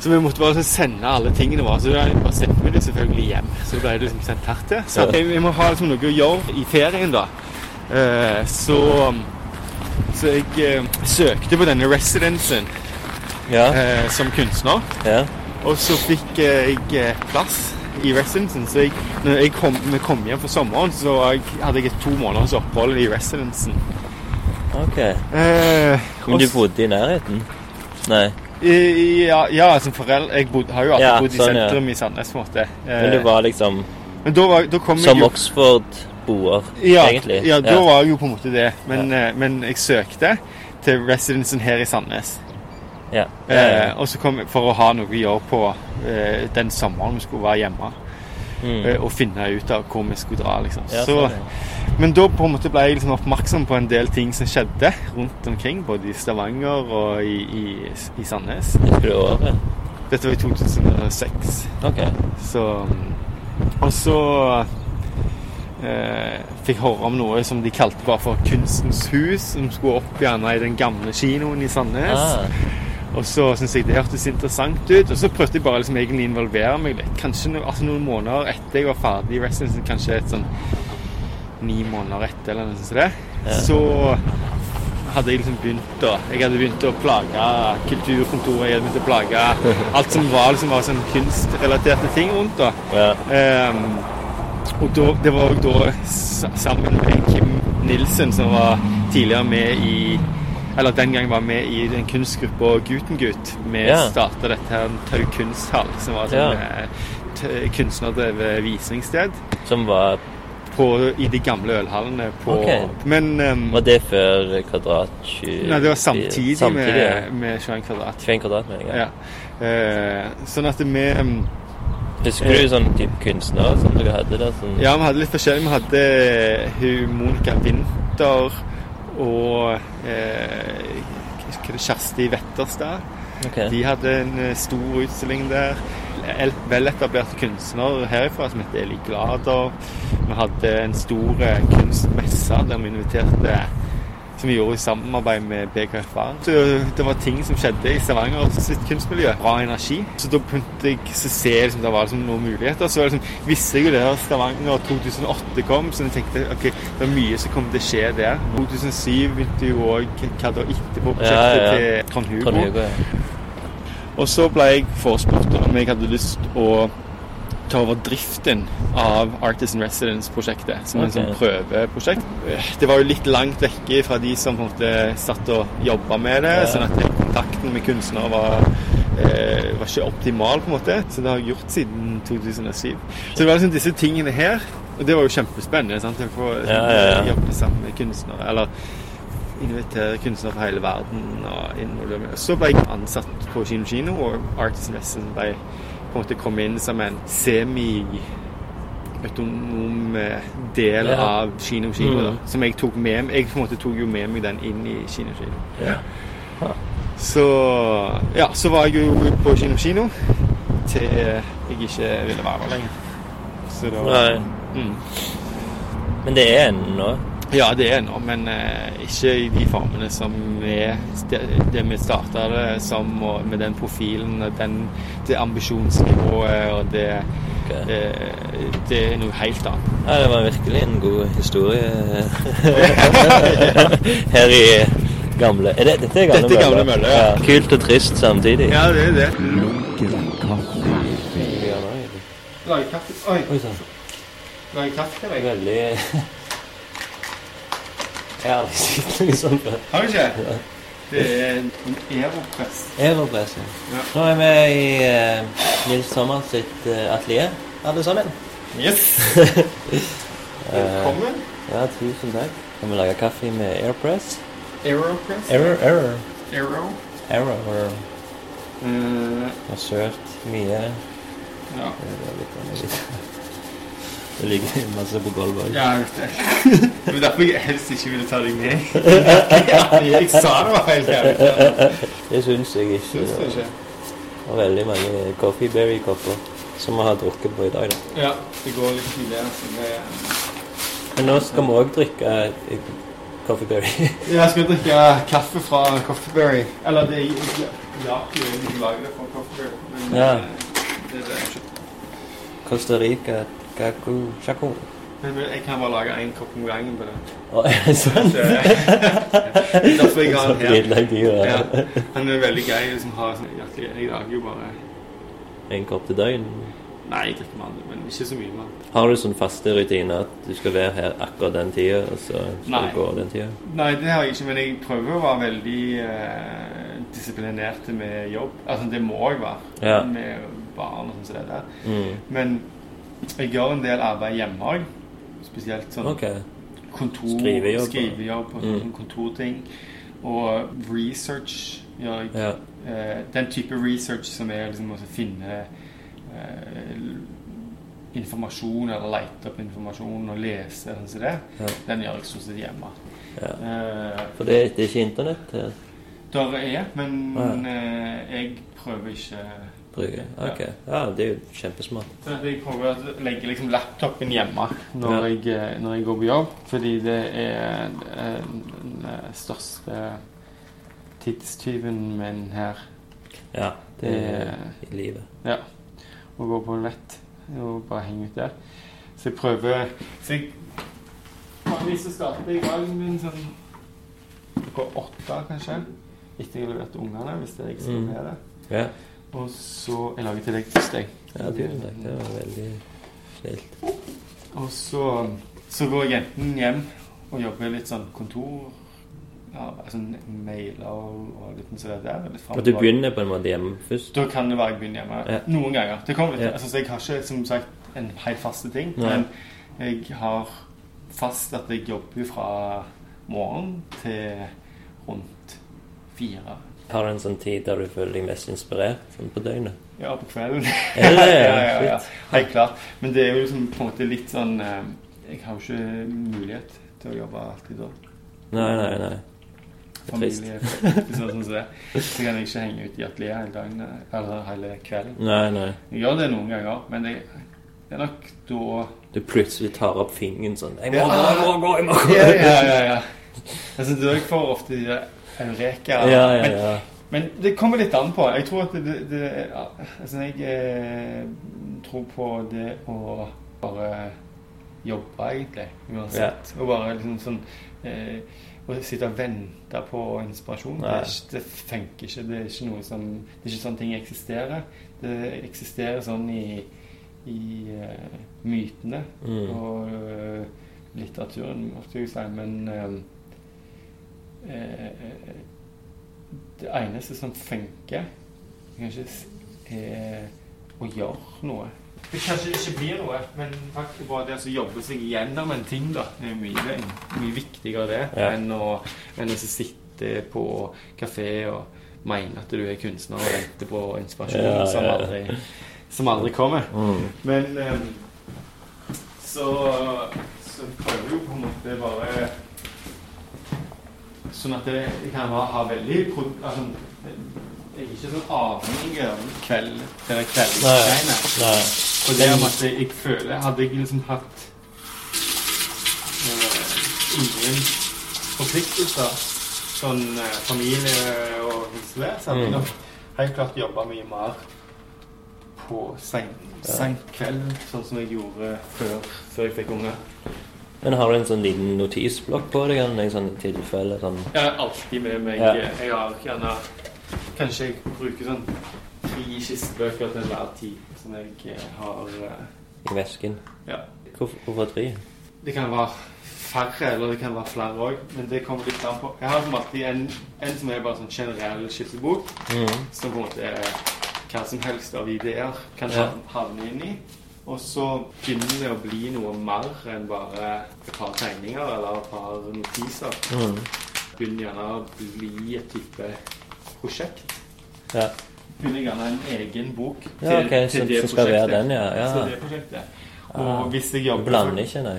Speaker 3: Så vi måtte bare sende alle tingene våre. Så vi bare sendte vi det selvfølgelig hjem. Så ble det liksom sendt her til. Så vi, vi må ha liksom noe å gjøre i ferien, da. Eh, så så jeg eh, søkte på denne residencen
Speaker 2: Ja.
Speaker 3: eh, som kunstner,
Speaker 2: ja.
Speaker 3: og så fikk eh, jeg eh, plass i residencen. Så jeg, når jeg kom, vi kom hjem for sommeren, så jeg, hadde jeg to måneders opphold i residencen.
Speaker 2: Ok.
Speaker 3: Eh,
Speaker 2: Men du bodde i nærheten? Nei.
Speaker 3: i- ja, ja, som foreldre Jeg bodde, har jo alltid
Speaker 2: Ja,
Speaker 3: bodd i
Speaker 2: sånn,
Speaker 3: sentrum i Sandnes, på en måte. Eh,
Speaker 2: Men du var liksom
Speaker 3: men da, var, da kom jeg
Speaker 2: som Oxford-boer,
Speaker 3: ja,
Speaker 2: egentlig?
Speaker 3: Ja, da var jeg jo på en måte det. Men, eh, men jeg søkte til residencen her i Sandnes.
Speaker 2: ja.
Speaker 3: Eh,
Speaker 2: ja.
Speaker 3: og så kom jeg for å ha noe å gjøre på eh, den sommeren vi skulle være hjemme.
Speaker 2: Mm.
Speaker 3: eh, Og finne ut av hvor vi skulle dra. liksom.
Speaker 2: Ja,
Speaker 3: så,
Speaker 2: sånn,
Speaker 3: men da på en måte ble jeg liksom oppmerksom på en del ting som skjedde rundt omkring. Både i Stavanger og i, i, i Sandnes.
Speaker 2: Du året?
Speaker 3: Dette var i 2006.
Speaker 2: Ok.
Speaker 3: Så Og så eh, fikk høre om noe som de kalte bare for Kunstens hus, som skulle opp gjerne i den gamle kinoen i Sandnes.
Speaker 2: Ah,
Speaker 3: Og så syntes jeg det hørtes interessant ut, og så prøvde jeg bare liksom egentlig involvere meg litt. Kanskje no, altså noen måneder etter jeg var ferdig i residency, kanskje et sånn ni måneder etter eller noe sånt,
Speaker 2: Ja.
Speaker 3: så hadde jeg liksom begynt å Jeg hadde begynt å plage kulturkontoret, jeg hadde begynt å plage <laughs> alt som var liksom var sånn kunstrelaterte ting rundt. da.
Speaker 2: ja.
Speaker 3: Ehm, og da, det var òg da sammen med Kim Nilsen, som var tidligere med i Eller den gang var med i den kunstgruppa Gutengut. Vi
Speaker 2: Ja.
Speaker 3: starta dette her Tau kunsthall, som var et
Speaker 2: Ja.
Speaker 3: sånn eh, t- kunstnerdrevet visningssted
Speaker 2: Som var
Speaker 3: på, i de gamle ølhallene på
Speaker 2: okay.
Speaker 3: Men um,
Speaker 2: Var det før Kvadrat 20,
Speaker 3: Nei, det var samtidig,
Speaker 2: samtidig ja.
Speaker 3: med, med 21 kvadrat.
Speaker 2: 21 kvadratmeter?
Speaker 3: Ja. Uh, sånn at vi ehm,
Speaker 2: Husker du sånn type kunstnere som dere hadde der? Sånn,
Speaker 3: Ja, vi hadde litt forskjellig. Vi hadde hun Monica Winther og eh, er Kjersti Wetterstad.
Speaker 2: Okay.
Speaker 3: De hadde en eh, stor utstilling der. Veletablerte kunstnere herifra som heter Eli Glader. Vi hadde en stor eh, kunstmesse der vi inviterte som vi gjorde i samarbeid med BKFA. Så det var ting som skjedde i Stavanger sitt kunstmiljø. Bra energi. Så da begynte jeg å se liksom, det var liksom noen muligheter. Så liksom, visste jeg jo det her Stavanger 2008 kom, så jeg tenkte ok, det er mye som kommer til å skje der. 2007 begynte jo òg hva da etterpå prosjektet
Speaker 2: Ja, ja.
Speaker 3: til Trond Hugo.
Speaker 2: Trond Hugo, ja.
Speaker 3: Og så ble jeg forespurt om jeg hadde lyst å ta over driften av Artist in Residence-prosjektet. Som en
Speaker 2: Ok.
Speaker 3: sånn prøveprosjekt. Det var jo litt langt vekke fra de som en måte satt og jobba med det.
Speaker 2: Ja.
Speaker 3: sånn at kontakten med kunstnere var, eh, var ikke optimal, på en måte. Så det har jeg gjort siden 2007. Så det var liksom disse tingene her. Og det var jo kjempespennende. sant? Å få
Speaker 2: Ja, ja,
Speaker 3: jobbe sammen med kunstnere. Eller invitere kunstnere fra hele verden. og. Så ble jeg ansatt på Kino Kino, og Artist Residence ble på en måte kom inn som en semi-autonom eh, del
Speaker 2: Ja.
Speaker 3: av Kino Kino.
Speaker 2: Mm.
Speaker 3: Da, som jeg tok med meg. Jeg på en måte tok jo med meg den inn i Kino Kino.
Speaker 2: Ja.
Speaker 3: Så ja, så var jeg jo på Kino Kino til jeg ikke ville være der lenger. Så da mm.
Speaker 2: Men det er ennå
Speaker 3: Ja, det er nå, men eh, ikke i de formene som er det, det vi starta det som, og med den profilen og den, det ambisjonsnivået og det,
Speaker 2: okay.
Speaker 3: det Det er noe helt annet.
Speaker 2: Ja, det var virkelig en god historie <laughs> her i gamle Er det, Dette er gamle
Speaker 3: Dette er gamle Mølle, ja.
Speaker 2: Kult og trist samtidig.
Speaker 3: Ja, det er det.
Speaker 1: Lunken kaffe.
Speaker 3: Lager kaffe Oi,
Speaker 2: Oi sann.
Speaker 3: lager kaffe til deg.
Speaker 2: Veldig Sett noe sånt før.
Speaker 3: Har du ikke? Det er en Aeropress.
Speaker 2: Everpress. ja.
Speaker 3: Ja.
Speaker 2: Nå er vi i uh, Nils Sommer sitt uh, atelier, alle sammen.
Speaker 3: Yes! <laughs> Velkommen.
Speaker 2: Ja, tusen takk. Kan vi lage kaffe med airpress?
Speaker 3: Aeropress.
Speaker 2: Error, error.
Speaker 3: Aero.
Speaker 2: Error. Uh, søt. Mye.
Speaker 3: ja.
Speaker 2: Det er ligger masse på gulvet
Speaker 3: ja, jeg vet det. Det var derfor jeg helst ikke ville ta deg med. <laughs> Jeg sa det var helt jævlig.
Speaker 2: Det syns jeg ikke.
Speaker 3: Syns du ikke?
Speaker 2: Var veldig mange coffeeberry-kopper som vi har drukket på i dag. da.
Speaker 3: Ja, det går litt tidligere. Så det
Speaker 2: Men nå skal vi òg drikke eh, <laughs> ja,
Speaker 3: Jeg skal drikke kaffe fra Coffeeberry. Eller det er ja, jeg lager det fra Coffeeberry. Men
Speaker 2: Ja.
Speaker 3: eh, det er det jeg.
Speaker 2: Costa Rica Caco shaku.
Speaker 3: Men jeg kan bare lage én kopp om gangen på det.
Speaker 2: Å, er det sant?
Speaker 3: Så, Derfor jeg har den her.
Speaker 2: Dritlang tid.
Speaker 3: Ja.
Speaker 2: Ja.
Speaker 3: Han er veldig grei liksom, har sånn. Jeg lager jo bare
Speaker 2: En kopp til døgn.
Speaker 3: Nei, jeg drikker med andre, men ikke så mye vann.
Speaker 2: Har du sånn faste rutiner at du skal være her akkurat den tida, og så skal
Speaker 3: Nei.
Speaker 2: du gå den tida?
Speaker 3: Nei, det har jeg ikke, men jeg prøver å være veldig eh, disiplinert med jobb. Altså, det må jeg være.
Speaker 2: Ja.
Speaker 3: Med barn og sånn som det der.
Speaker 2: Mm.
Speaker 3: Men jeg gjør en del arbeid hjemme òg. Spesielt sånn
Speaker 2: okay.
Speaker 3: kontor,
Speaker 2: Skrivejobb,
Speaker 3: skrivejobb og
Speaker 2: Mm.
Speaker 3: sånn kontorting. Og research gjør jeg.
Speaker 2: Ja.
Speaker 3: Uh, den type research som er liksom å finne uh, informasjon, eller lete opp informasjon og lese, sånn som det,
Speaker 2: Ja.
Speaker 3: den gjør jeg stort sett hjemme.
Speaker 2: ja.
Speaker 3: Uh,
Speaker 2: For det, det er ikke internett Ja.
Speaker 3: der er, men
Speaker 2: Ja.
Speaker 3: eh, jeg prøver ikke
Speaker 2: Bruker? OK. Ja, det er jo kjempesmart.
Speaker 3: Så jeg prøver å legge liksom laptopen hjemme når,
Speaker 2: Ja.
Speaker 3: jeg, eh, når jeg går på jobb, fordi det er eh, den eh, største tidstyven min her.
Speaker 2: Ja, det er i livet.
Speaker 3: Ja. Å gå på nett og bare henge ut der. Så jeg prøver Så jeg Vanligvis så starter jeg dagen min sånn klokka åtte, kanskje. Etter jeg har levert ungene, hvis det er jeg som
Speaker 2: Mm.
Speaker 3: er det.
Speaker 2: Ja.
Speaker 3: Og så Jeg lager til deg først, jeg.
Speaker 2: ja, tusen takk. Det var veldig snilt.
Speaker 3: Og så, så går jeg enten hjem og jobber litt sånn kontor ja, altså mailer og, og litt sånn der. Litt
Speaker 2: Og du begynner på en måte hjemme først?
Speaker 3: Da kan det være jeg begynner hjemme.
Speaker 2: Ja.
Speaker 3: Noen ganger. Det kommer litt,
Speaker 2: Ja.
Speaker 3: altså, så jeg har ikke som sagt en helt faste ting,
Speaker 2: Nei.
Speaker 3: men jeg har fast at jeg jobber fra morgen til rundt fire.
Speaker 2: Har du en sånn tid der du føler deg mest inspirert sånn på døgnet?
Speaker 3: Ja, på kvelden.
Speaker 2: Er det det?
Speaker 3: ja, ja, ja. Helt klart. Men det er jo liksom på en måte litt sånn eh, Jeg har jo ikke mulighet til å jobbe alltid da.
Speaker 2: Nei, nei, nei. Det er.
Speaker 3: Familie, sånn som det. Så kan jeg ikke henge ut i atelieret hele dagen eller hele kvelden.
Speaker 2: Nei, nei.
Speaker 3: Jeg gjør det noen ganger, men det, det er nok da
Speaker 2: Du plutselig tar opp fingeren sånn Jeg må gå, jeg må gå, jeg må gå!
Speaker 3: Ja, ja, ja. ja. Altså, da jeg får ofte de der eureka
Speaker 2: Ja, ja,
Speaker 3: Men,
Speaker 2: ja.
Speaker 3: men det kommer litt an på. Jeg tror at det, det, Altså, jeg eh, tror på det å bare jobbe, egentlig. Uansett. Og bare liksom sånn eh, Å sitte og vente på inspirasjon, det, ikke, det funker ikke. Det er ikke noe som Det er ikke sånn ting eksisterer. Det eksisterer sånn i, i eh, mytene
Speaker 2: Mm.
Speaker 3: og uh, litteraturen, måtte jeg si, men eh, eh, Det eneste som funker, kanskje er å gjøre noe. Det kanskje ikke blir noe, men faktisk bare det å jobbe seg gjennom en ting, da, er mye, mye viktigere det
Speaker 2: Ja.
Speaker 3: enn å, enn å sitte på kafé og mene at du er kunstner og vente på inspirasjon
Speaker 2: Ja, ja,
Speaker 3: Som, aldri, som aldri kommer.
Speaker 2: Mm.
Speaker 3: Men um, så, så prøver jo på en måte bare Sånn at jeg, jeg kan ha, ha veldig altså, Jeg er ikke sånn avhengig av kveld,
Speaker 2: Nei.
Speaker 3: kveldsgreiene. Og det om at jeg, føler Hadde jeg liksom hatt eh, ingen forpliktelser, sånn eh, familie og det, så hadde jeg
Speaker 2: Mm.
Speaker 3: nok helt klart jobba mye mer på sein, seint kveld, sånn som jeg gjorde før, før jeg fikk unger.
Speaker 2: Men har du en sånn liten notisblokk på deg? Eller i tilfelle? Sånn.
Speaker 3: Jeg har alltid med meg
Speaker 2: Ja.
Speaker 3: Jeg har gjerne Kanskje jeg bruker sånn tre kistebøker til enhver tid som jeg eh, har uh,
Speaker 2: i vesken.
Speaker 3: Ja.
Speaker 2: Hvorfor, hvorfor tre?
Speaker 3: Det kan være færre, eller det kan være flere òg, men det kommer litt an på. Jeg har som alltid en, en som er bare sånn generell skissebok,
Speaker 2: Mm.
Speaker 3: som på en måte er hva som helst av ideer kan
Speaker 2: Ja.
Speaker 3: havne inn i. Og så begynner det å bli noe mer enn bare et par tegninger eller et par notiser.
Speaker 2: Mm.
Speaker 3: Begynner gjerne å bli et type prosjekt.
Speaker 2: Ja.
Speaker 3: Begynner gjerne en egen bok til,
Speaker 2: Ja, ok, så-
Speaker 3: det
Speaker 2: så skal være
Speaker 3: prosjektet.
Speaker 2: den, ja, ja.
Speaker 3: Til det prosjektet.
Speaker 2: Ah.
Speaker 3: Og hvis jeg
Speaker 2: Du
Speaker 3: jobber
Speaker 2: blander ikke, nei?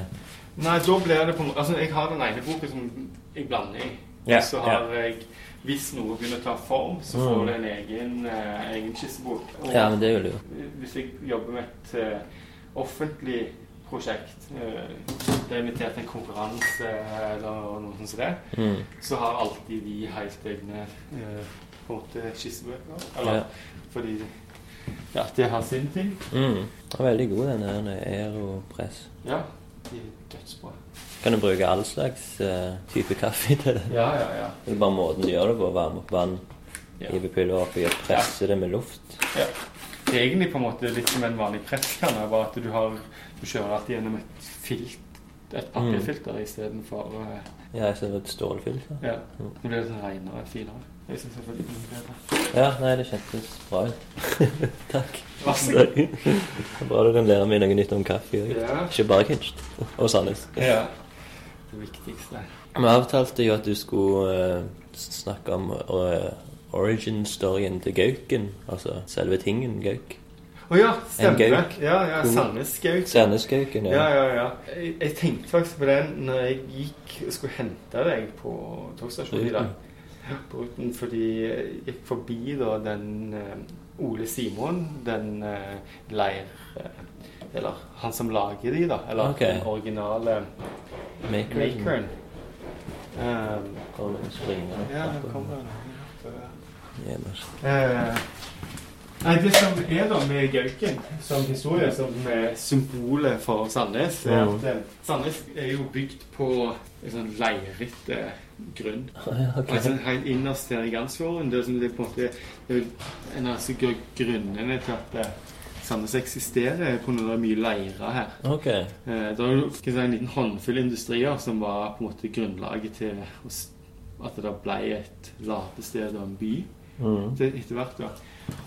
Speaker 3: Nei, da blir det på en måte Altså, jeg har den ene boken som jeg blander i.
Speaker 2: Ja,
Speaker 3: Og så har jeg Hvis noe begynner å ta form, så
Speaker 2: Mm.
Speaker 3: får du en egen, eh, egen skissebok.
Speaker 2: Ja, men det gjør du jo.
Speaker 3: hvis jeg jobber med et eh, offentlig prosjekt, eh, det er invitert til en konkurranse eh, eller noe sånt som det,
Speaker 2: Mm.
Speaker 3: så har alltid vi helt egne eh, på en måte skissebøker. Eller
Speaker 2: Ja.
Speaker 3: fordi Ja, de har sin ting.
Speaker 2: Mm. Det er veldig god, den der Aeropress.
Speaker 3: Ja, de er dødsbra.
Speaker 2: Kan du bruke all slags uh, type kaffe til det?
Speaker 3: Ja, ja, ja.
Speaker 2: Det er bare måten du gjør det på. Varme opp vann,
Speaker 3: Ja.
Speaker 2: hive piller oppi og presse det med luft.
Speaker 3: Ja. Det er egentlig på en måte litt som en vanlig presskanne, bare at du har Du kjører alltid gjennom et filt, et papirfilter istedenfor uh,
Speaker 2: Ja, istedenfor et stålfilter.
Speaker 3: Ja.
Speaker 2: Mm.
Speaker 3: Det blir litt renere, finere. Jeg syns det blir bedre.
Speaker 2: Ja, nei, det kjentes bra ut. <laughs> Takk.
Speaker 3: Vær så god.
Speaker 2: Bra du kan lære meg noe nytt om kaffe.
Speaker 3: Ja.
Speaker 2: Ikke bare Kinst. Og Sandnes.
Speaker 3: ja. Det viktigste.
Speaker 2: Vi avtalte jo at du skulle eh, snakke om eh, origin-storyen til Gauken. Altså selve tingen Gauk.
Speaker 3: Å ja, stemmer.
Speaker 2: gauk.
Speaker 3: Ja, ja, Sandnes-gauk.
Speaker 2: Sandnes-Gauken,
Speaker 3: Ja, ja, ja. Jeg, jeg tenkte faktisk på den når jeg gikk og skulle hente deg på togstasjonen i dag. På ruten, fordi jeg gikk forbi da den uh, Ole Simon, den uh, leir... Uh, eller han som lager de, da. Eller
Speaker 2: okay.
Speaker 3: den originale
Speaker 2: Maker.
Speaker 3: makeren. Um,
Speaker 2: Kommer og springer.
Speaker 3: ja, den
Speaker 2: kommer.
Speaker 3: Ja, Nei, Det som er da med Gauken som historie, som er symbolet for Sandnes, er
Speaker 2: Mm.
Speaker 3: at eh, Sandnes er jo bygd på en sånn leirete grunn. <laughs>
Speaker 2: Ja, ok.
Speaker 3: Altså Helt innerst her i Gansfjorden. Det er, på en måte en av grunnene til at eh, Sandnes eksisterer, pga. mye leirer her.
Speaker 2: Ok.
Speaker 3: Eh, Det jeg si, en liten håndfull industrier som var på en måte grunnlaget til at det ble et latested og en by
Speaker 2: Mm.
Speaker 3: etter hvert.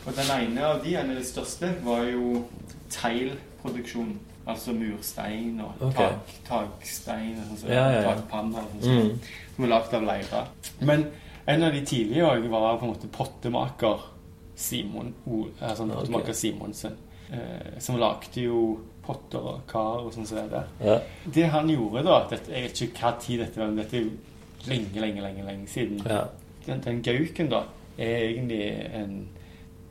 Speaker 3: Og den ene av de, en av de største, var jo teglproduksjon. Altså murstein og
Speaker 2: okay.
Speaker 3: tak, takstein og sånn, som-
Speaker 2: Ja, ja, ja.
Speaker 3: takpanner og sånn,
Speaker 2: Mm.
Speaker 3: som er lagd av leire. Men en av de tidlige òg var på en måte pottemaker Simon, altså okay. Simonsen. Eh, som lagde jo potter og kar og sånn som det der.
Speaker 2: Ja.
Speaker 3: Det han gjorde da dette, Jeg vet ikke hva tid dette var, men dette er jo lenge, lenge, lenge, lenge siden.
Speaker 2: ja.
Speaker 3: Den, den gauken da er egentlig en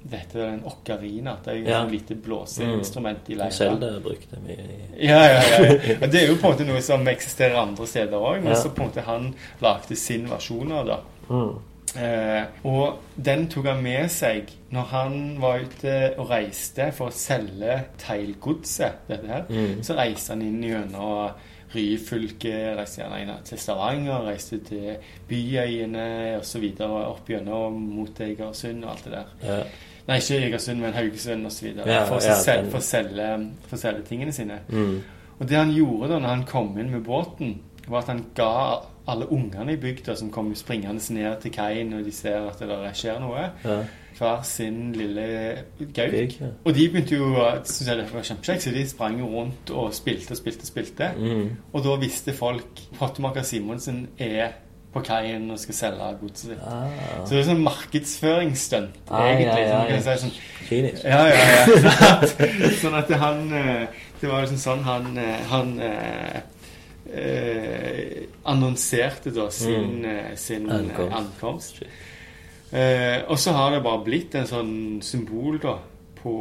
Speaker 3: Dette er en okkarina. Det er jo
Speaker 2: Ja.
Speaker 3: et lite blåseinstrument i leira.
Speaker 2: Zelda brukte mye i
Speaker 3: Ja, ja, ja. ja. det er jo på en måte noe som eksisterer andre steder òg, men så på en måte han lagde sin versjon av det.
Speaker 2: mm.
Speaker 3: Eh, og den tok han med seg når han var ute og reiste for å selge teglgodset. dette her.
Speaker 2: Mm.
Speaker 3: Så reiste han inn gjennom Ryfylke, reiste han til Stavanger, reiste til byøyene osv. Opp gjennom mot Egersund og alt det der.
Speaker 2: Ja.
Speaker 3: Nei, ikke Egersund, men Haugesund osv.
Speaker 2: Ja,
Speaker 3: for,
Speaker 2: ja,
Speaker 3: sel- for, for å selge tingene sine.
Speaker 2: Mm.
Speaker 3: Og det han gjorde da når han kom inn med båten, var at han ga alle ungene i bygda som kommer springende ned til kaien og de ser at det der skjer noe,
Speaker 2: ja.
Speaker 3: hver sin lille gauk.
Speaker 2: Ja.
Speaker 3: Og de begynte jo synes jeg det var kjempekjekt, så de sprang jo rundt og spilte og spilte spilte.
Speaker 2: Mm.
Speaker 3: Og da visste folk Pottemaker Simonsen er på kaien og skal selge godset sitt.
Speaker 2: Ah.
Speaker 3: Så det er sånn markedsføringsstunt,
Speaker 2: Ah,
Speaker 3: egentlig.
Speaker 2: ja, ja, ja.
Speaker 3: si sånn
Speaker 2: Kynisk.
Speaker 3: ja, ja, ja. Sånn at, sånn at han eh, Det var liksom sånn han, eh, han eh, eh, annonserte da sin, mm. sin eh,
Speaker 2: Ankomst.
Speaker 3: ankomst. Eh, og så har det bare blitt en sånn symbol da på,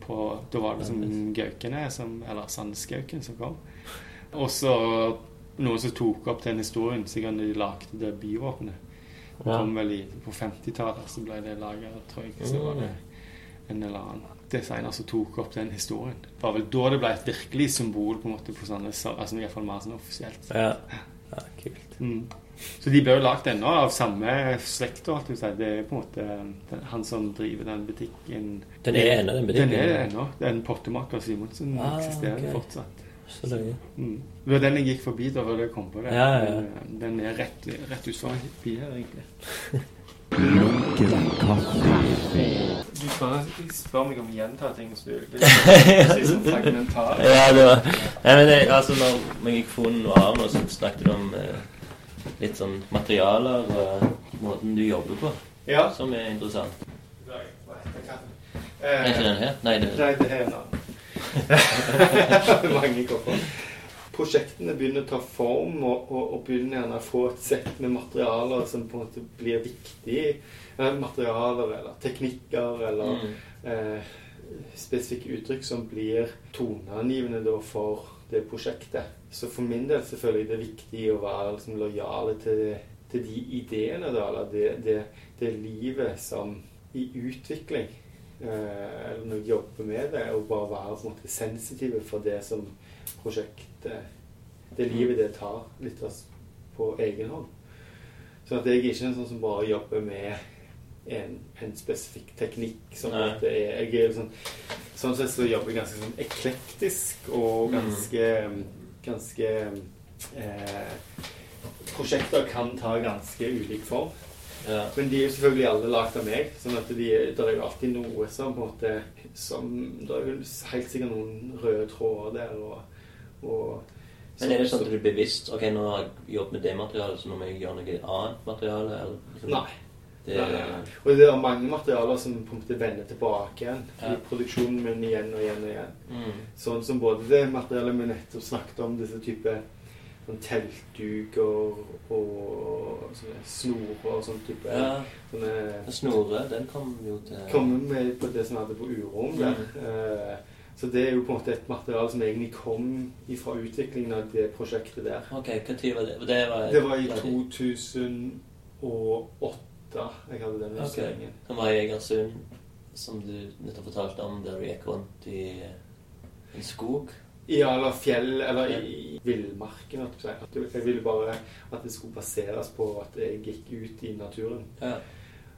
Speaker 3: på Da var det som Gaukene, som, eller Sandsgauken, som kom. Og så noen som tok opp den historien, sikkert da de lagde det bivåpenet. Det kom vel i, på 50-tallet, så ble det laga, tror jeg. Så var det en eller annen designer som tok opp den historien. Det var vel da det ble et virkelig symbol på en måte på Sandnes, altså iallfall mer sånn offisielt.
Speaker 2: Ja. Ja, kult.
Speaker 3: Mm. Så de ble jo lagd ennå av samme slekt. Det er på en måte den, han som driver den butikken.
Speaker 2: Den er ennå, den butikken?
Speaker 3: Den er ennå. Den pottemaker Simonsen
Speaker 2: Ah,
Speaker 3: eksisterer
Speaker 2: okay.
Speaker 3: fortsatt.
Speaker 2: Så løye.
Speaker 3: Mm. Det var den jeg gikk forbi da jeg kom på det.
Speaker 2: Ja, ja, ja.
Speaker 3: Den, den er rett, rett ut forbi her, egentlig. <laughs>
Speaker 1: Lunken kaffe.
Speaker 3: Du bare spør meg om å gjenta ting som du som fragmentar.
Speaker 2: Ja, det var Nei, men det, altså, når for noe av så snakket du om eh, litt sånn materialer og måten du jobber på,
Speaker 3: Ja.
Speaker 2: som er interessant.
Speaker 3: Nei, heter?
Speaker 2: Er ikke den her? Nei, det
Speaker 3: Nei, det er en annen. <laughs> Mange kopper. Prosjektene begynner å ta form og, og, og begynner gjerne å få et sett med materialer som på en måte blir viktige. Eh, materialer eller teknikker eller
Speaker 2: mm.
Speaker 3: eh, spesifikke uttrykk som blir toneangivende da for det prosjektet. Så for min del selvfølgelig det er viktig å være liksom, lojale til, til de ideene, da, eller det, det, det livet som i utvikling eh, eller når jeg jobber med det, og bare være på en måte sensitive for det som prosjektet Det livet det tar litt på egen hånd. Så at jeg er ikke en sånn som bare jobber med en, en spesifikk teknikk. Som
Speaker 2: Nei.
Speaker 3: at det er, jeg er sånn, sånn sett så jobber jeg ganske sånn eklektisk og
Speaker 2: Mm.
Speaker 3: ganske Ganske eh, Prosjekter kan ta ganske ulik form.
Speaker 2: Ja.
Speaker 3: Men de er jo selvfølgelig alle lagd av meg. sånn at de, det er jo alltid noe som på en måte som, Det er jo helt sikkert noen røde tråder der. Og, og
Speaker 2: Men er det sånn at du er bevisst Ok, nå har jeg jobbet med det materialet, så nå må jeg gjøre noe annet materiale? Eller, liksom,
Speaker 3: Nei.
Speaker 2: Det,
Speaker 3: Nei, nei, nei. Og det er mange materialer som på en måte vender tilbake igjen
Speaker 2: Ja.
Speaker 3: i produksjonen min igjen og igjen og igjen.
Speaker 2: Mm.
Speaker 3: Sånn som både det materialet vi nettopp snakket om, disse type sånn teltduker og sånne snorer og sånn type
Speaker 2: Ja.
Speaker 3: sånne
Speaker 2: den kom jo til
Speaker 3: Kommer med på det som hadde på Urom der.
Speaker 2: Mm.
Speaker 3: Så det er jo på en måte et materiale som egentlig kom fra utviklingen av det prosjektet der.
Speaker 2: Ok, hva tid var det? Det var,
Speaker 3: Det var i 2008 jeg hadde den
Speaker 2: Ok.
Speaker 3: Okay.
Speaker 2: Den var i Egersund, som du nettopp fortalte om, der du gikk rundt i en skog.
Speaker 3: Ja, eller fjell, eller i villmarken. jeg ville bare at det skulle baseres på at jeg gikk ut i naturen.
Speaker 2: Ja.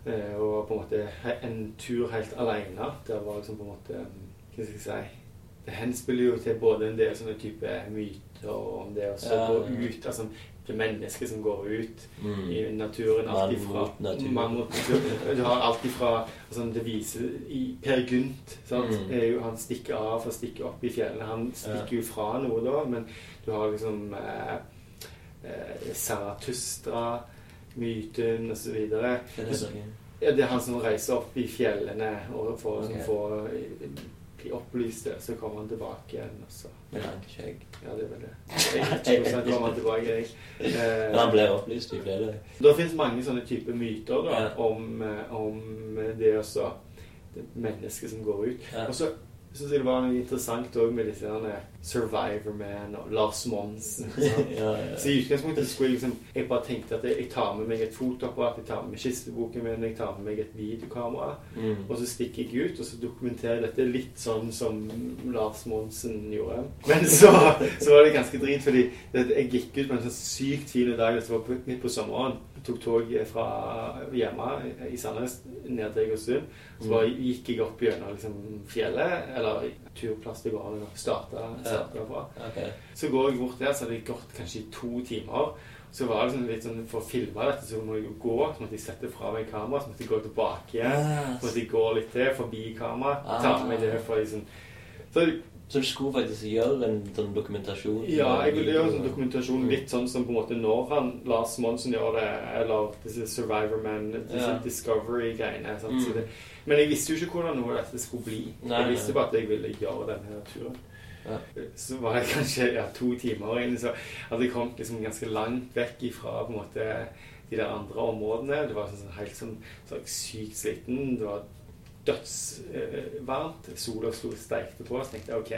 Speaker 3: Eh, Og på en måte en tur helt alene. Det var liksom på en måte Hva skal jeg si Det henspiller jo til både en del sånne type myter om det å
Speaker 2: Ja,
Speaker 3: gå ut. Altså det mennesket som går ut
Speaker 2: Mm.
Speaker 3: i naturen. Alt ifra mann mot natur. Du har alt ifra altså, Det viser i Per Gynt.
Speaker 2: Mm.
Speaker 3: Jo, han stikker av for å stikke opp i fjellene. Han stikker jo fra noe da, men du har liksom eh, eh, Zarathustra, myten osv. Ja, det er han som reiser opp i fjellene og for å
Speaker 2: Ok.
Speaker 3: Liksom få bli opplyst. Så kommer han tilbake igjen. Og så.
Speaker 2: Med langt skjegg.
Speaker 3: Ja, det er vel det. <laughs> Jeg vet ikke hvordan kommer han tilbake. Jeg. Eh,
Speaker 2: Men han ble opplyst i flere
Speaker 3: det finnes mange sånne typer myter da, om, eh, om det også det mennesket som går ut. Og så syns jeg det var noe interessant òg med disse derne Survivor Man og Lars Monsen. <laughs>
Speaker 2: ja, ja.
Speaker 3: Så i utgangspunktet skulle jeg liksom Jeg bare tenkte at jeg, tar med meg et fotoapparat, jeg tar med meg kisteboken min, jeg tar med meg et videokamera.
Speaker 2: Mm.
Speaker 3: Og så stikker jeg ut, og så dokumenterer jeg dette litt sånn som Lars Monsen gjorde. Men så, så var det ganske drit, fordi jeg gikk ut på en sånn sykt fin dag. Det var midt på sommeren. Jeg tok tog fra hjemme i Sandnes ned til Egersund. Så bare gikk jeg opp gjennom liksom, fjellet, eller å starte, starte fra.
Speaker 2: Okay.
Speaker 3: Så går jeg bort der, så hadde jeg gått kanskje i to timer. Så var det sånn litt sånn, For å filme dette, så må jeg jo gå. Så måtte jeg sette fra meg kameraet, så måtte jeg gå tilbake igjen.
Speaker 2: Yes.
Speaker 3: Så måtte jeg gå litt til forbi kameraet.
Speaker 2: Ah.
Speaker 3: Ta med det for liksom Så
Speaker 2: Så du skulle faktisk gjøre en sånn dokumentasjon?
Speaker 3: ja, jeg ville gjøre en sånn dokumentasjon litt sånn som på en måte når han Lars Monsen gjør det, eller disse Survivor Men, disse
Speaker 2: Ja.
Speaker 3: Discovery-greiene.
Speaker 2: Mm.
Speaker 3: Så det- Men jeg visste jo ikke hvordan noe av dette skulle bli.
Speaker 2: Nei,
Speaker 3: jeg visste bare at jeg ville gjøre denne turen.
Speaker 2: Ja.
Speaker 3: Så var jeg <laughs> kanskje ja, to timer inn, så hadde jeg kommet liksom ganske langt vekk ifra på en måte de der andre områdene. Det var sånn, helt sånn, så var sykt sliten. Det var dødsvarmt. Sola sto og steikte på. Så tenkte jeg OK,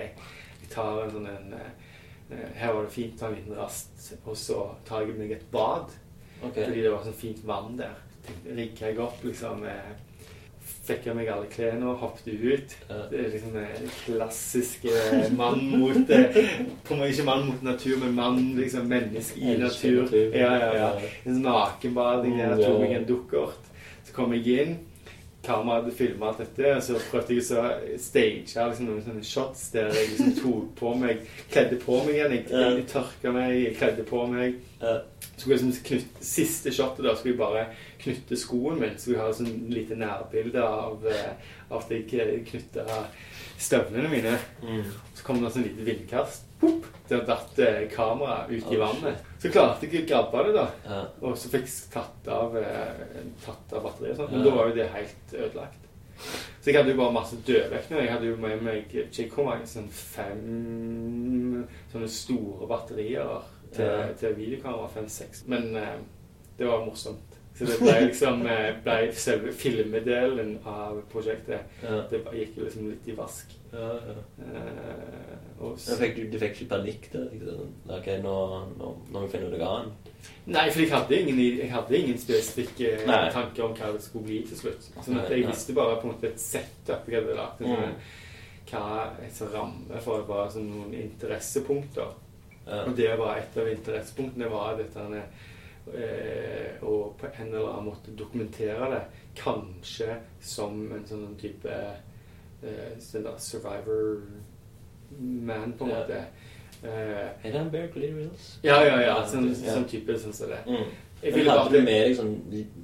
Speaker 3: jeg tar en sånn en eh, Her var det fint, ta en liten rast, og så tar jeg meg et bad.
Speaker 2: Okay.
Speaker 3: Fordi det var sånn fint vann der. Rigga jeg opp liksom eh, fikk jeg meg alle klærne og hoppet ut. Det er liksom den klassiske mann mot eh, ikke mann mot natur, men mann, liksom menneske i natur. Ja, ja, ja. En nakenbading der
Speaker 2: Mm,
Speaker 3: jeg tok
Speaker 2: ja.
Speaker 3: meg en dukkert. Så kom jeg inn. Kameraet hadde filma alt dette, og så prøvde jeg å stage liksom, noen sånne shots der jeg liksom tok på meg Kledde på meg igjen. Jeg,
Speaker 2: Ja.
Speaker 3: jeg tørka meg, jeg kledde på meg. Så skulle jeg liksom knytte, Siste shotet da skulle jeg bare knytte skoen min. Så jeg ha sånn lite nærbilde av, eh, av at jeg knytta støvlene mine.
Speaker 2: Mm.
Speaker 3: Så kom det et sånn lite vindkast. Pop, der datt eh, kameraet ut i vannet. Så klarte jeg å grabbe det, da.
Speaker 2: Ja.
Speaker 3: Og så fikk jeg tatt av, eh, tatt av batteriet. Men
Speaker 2: Ja.
Speaker 3: da var jo det helt ødelagt. Så jeg hadde jo bare masse dødvekter. Jeg hadde jo med meg mange, sånn fem sånne store batterier til,
Speaker 2: Ja.
Speaker 3: til videokamera. Fem-seks. Men eh, det var morsomt. Så det ble liksom eh, ble selve filmedelen av prosjektet.
Speaker 2: Ja.
Speaker 3: Det gikk jo liksom litt i vask.
Speaker 2: Ja, ja.
Speaker 3: Eh, så,
Speaker 2: fikk du, du fikk ikke panikk da? Liksom. Ok, nå, nå, nå må vi finne hva annet.
Speaker 3: Nei, for jeg hadde ingen, jeg hadde ingen spesifikke
Speaker 2: Nei.
Speaker 3: tanker om hva det skulle bli til slutt. Sånn at jeg visste bare på en måte et setup jeg hadde lagt. En
Speaker 2: Mm.
Speaker 3: sånn, hva et sånn ramme for bare sånn noen interessepunkter. Og det var et av interessepunktene var dette eh, å på en eller annen måte dokumentere det. Kanskje som en sånn type eh, sånn survivor man, på en måte. Eh,
Speaker 2: Er det en Bear Reels?
Speaker 3: ja, ja, ja. Sånn, sånn type sånn som det.
Speaker 2: Mm.
Speaker 3: Jeg ville
Speaker 2: hadde du med deg sånn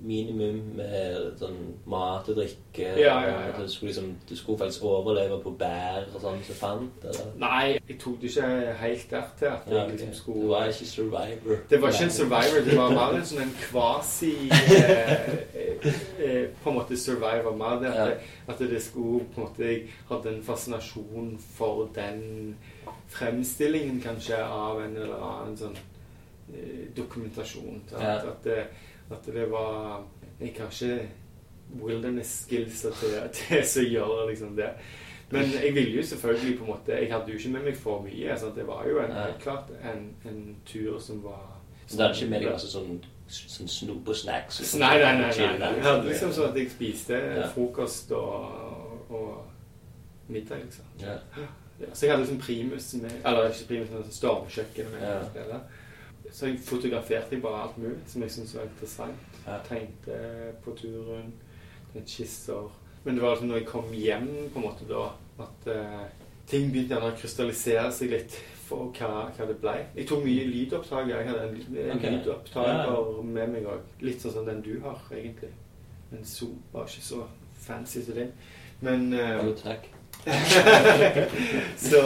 Speaker 2: minimum med sånn mat og drikke?
Speaker 3: Ja, ja, ja.
Speaker 2: Du skulle, liksom, du skulle faktisk overleve på bær og sånn som fant? Eller?
Speaker 3: Nei, jeg tok det ikke helt der til at
Speaker 2: Ja,
Speaker 3: jeg liksom
Speaker 2: Du
Speaker 3: skulle
Speaker 2: var ikke survivor?
Speaker 3: Det var ikke en survivor, det var mer en sånn en quasi eh, eh, På en måte survivor. Mer det at,
Speaker 2: Ja.
Speaker 3: det, at det skulle på en måte Jeg hadde en fascinasjon for den fremstillingen, kanskje, av en eller annen sånn eh, dokumentasjon. At,
Speaker 2: Ja.
Speaker 3: at, det, at det var Jeg har ikke wilderness skills til, til å gjøre liksom det. Men jeg ville jo selvfølgelig på en måte Jeg hadde jo ikke med meg for mye. Sant? Det var jo en, helt klart en, en tur som var
Speaker 2: Så du hadde ikke med deg masse sånn, sånn snop og snacks?
Speaker 3: Nei, nei, nei. nei, nei. Jeg hadde liksom sånn at jeg spiste
Speaker 2: Ja.
Speaker 3: frokost og, og middag, liksom.
Speaker 2: Ja.
Speaker 3: Ja, så jeg hadde liksom primus med Eller ikke primus, men sånn stormkjøkken med.
Speaker 2: Ja.
Speaker 3: det. Så jeg fotograferte jeg bare alt mulig som jeg syntes var interessant.
Speaker 2: Ja.
Speaker 3: Tegnte på turen, tegnte skisser. Men det var liksom når jeg kom hjem, på en måte da, at uh, ting begynte å krystallisere seg litt for hva, hva det ble. Jeg tok mye lydopptak. Jeg hadde en, en
Speaker 2: okay.
Speaker 3: lydopptaker
Speaker 2: Ja.
Speaker 3: med meg òg. Litt sånn som den du har, egentlig. Men Zoom var ikke så fancy som din. Men
Speaker 2: uh. <laughs>
Speaker 3: så,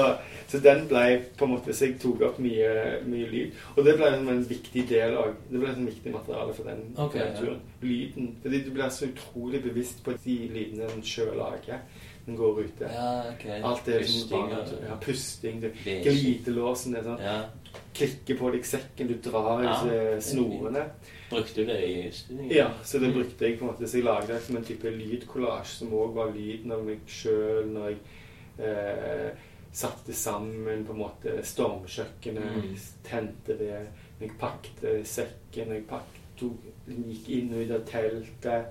Speaker 3: så den ble på en måte Så jeg tok opp mye, mye lyd. Og det ble en, en viktig del av Det ble en viktig materiale for den,
Speaker 2: okay,
Speaker 3: for den
Speaker 2: ja.
Speaker 3: Lyden. Fordi du blir så utrolig bevisst på de lydene den sjøl lager. Den går ute.
Speaker 2: Ja, okay.
Speaker 3: Alt det liksom
Speaker 2: Pusting
Speaker 3: bare
Speaker 2: og
Speaker 3: ja, pusting. Du, glidelåsen er sånn.
Speaker 2: Ja.
Speaker 3: Klikker på deg sekken, du drar i
Speaker 2: Ja, det
Speaker 3: snorene.
Speaker 2: Brukte du det i studiet?
Speaker 3: Ja, så det brukte jeg på en måte. Så jeg lagde det som en type lydkollasj, som òg var lyden av meg sjøl når jeg eh, satte sammen på en måte stormkjøkkenet,
Speaker 2: Mm.
Speaker 3: tente det, jeg pakte sekken, jeg pakte, tok, gikk inn og ut av teltet.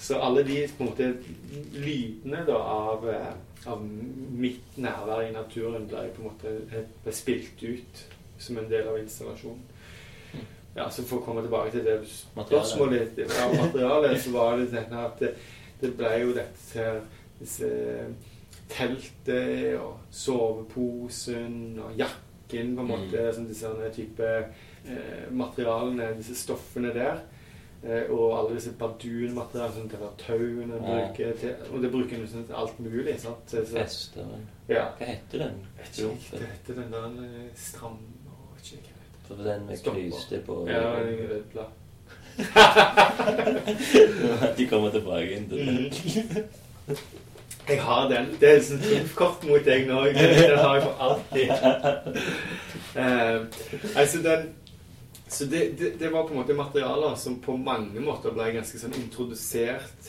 Speaker 3: Så alle de på en måte lydene da av, eh, av mitt nærvær i naturen ble på en måte ble spilt ut som en del av installasjonen. Ja, så For å komme tilbake til det spørsmålet ditt materialet, så var det denne at det, det ble jo dette disse teltet og soveposen og jakken, på en måte,
Speaker 2: Mm.
Speaker 3: som disse type eh, materialene, disse stoffene der. Eh, og alle disse bardunmaterialene, sånn til tauene
Speaker 2: Ja.
Speaker 3: bruker til, Og det bruker en liksom til alt mulig. sant? Så, så,
Speaker 2: Fester.
Speaker 3: ja.
Speaker 2: Hva heter den?
Speaker 3: Jeg vet ikke det heter den der eh, stram hva.
Speaker 2: For den med
Speaker 3: Stopper.
Speaker 2: på
Speaker 3: Ja, den er ødela. <laughs>
Speaker 2: De kommer tilbake inn til det.
Speaker 3: Jeg har den. Det er et sånt trumfkort mot deg nå. Den har jeg for alltid. Uh, altså den Så det, det, det var på en måte materialer som på mange måter ble ganske sånn introdusert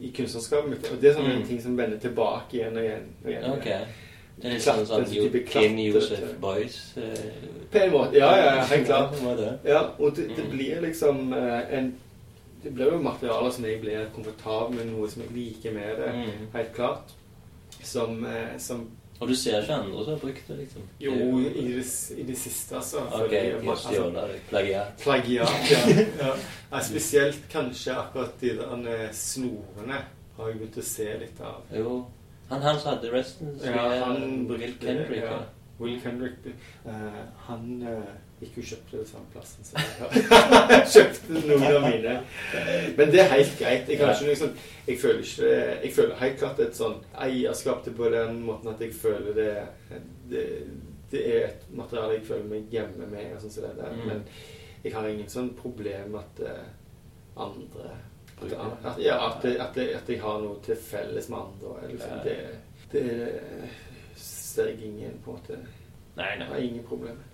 Speaker 3: i kunstnerskapet mitt. Og det er sånne
Speaker 2: Mm.
Speaker 3: ting som vender tilbake igjen og igjen. Og igjen, og
Speaker 2: Ok.
Speaker 3: igjen.
Speaker 2: Det er litt sånn som
Speaker 3: så
Speaker 2: Jo-
Speaker 3: type
Speaker 2: King
Speaker 3: klatre-
Speaker 2: Joseph Boys eh,
Speaker 3: På en måte. Ja, ja, helt <laughs> klart.
Speaker 2: Ja,
Speaker 3: og det, det
Speaker 2: Mm.
Speaker 3: blir liksom eh, en det blir jo materialer som jeg blir komfortabel med, noe som jeg liker med det,
Speaker 2: Mm.
Speaker 3: helt klart. Som, eh, som
Speaker 2: Og du ser ikke andre som har brukt det, liksom?
Speaker 3: Jo, i det, i det siste, altså.
Speaker 2: Ok, har
Speaker 3: altså.
Speaker 2: Plagiat.
Speaker 3: Plagiat, ja. <laughs> ja. ja. Spesielt kanskje akkurat de der snorene har jeg begynt å se litt av.
Speaker 2: Jo. Han, han som hadde resten,
Speaker 3: Ja, han
Speaker 2: Will Kendrick.
Speaker 3: ja.
Speaker 2: Ja.
Speaker 3: Will Kendrick uh, Han uh, gikk jo og kjøpte det samme plassen som jeg <laughs> kjøpte noen av mine. Men det er helt greit. Jeg, ikke liksom, jeg, føler ikke Jeg føler helt klart et sånn eierskap til på den måten at jeg føler det Det, det er et materiale jeg føler meg hjemme med. Og sånn som det der.
Speaker 2: Mm.
Speaker 3: Men jeg har ingen sånn problem med at uh, andre at, ja, at, det- at, det- at jeg har noe til felles med andre. eller Liksom, det, det ser jeg ingen på en måte
Speaker 2: Nei,
Speaker 3: Jeg har ingen problemer.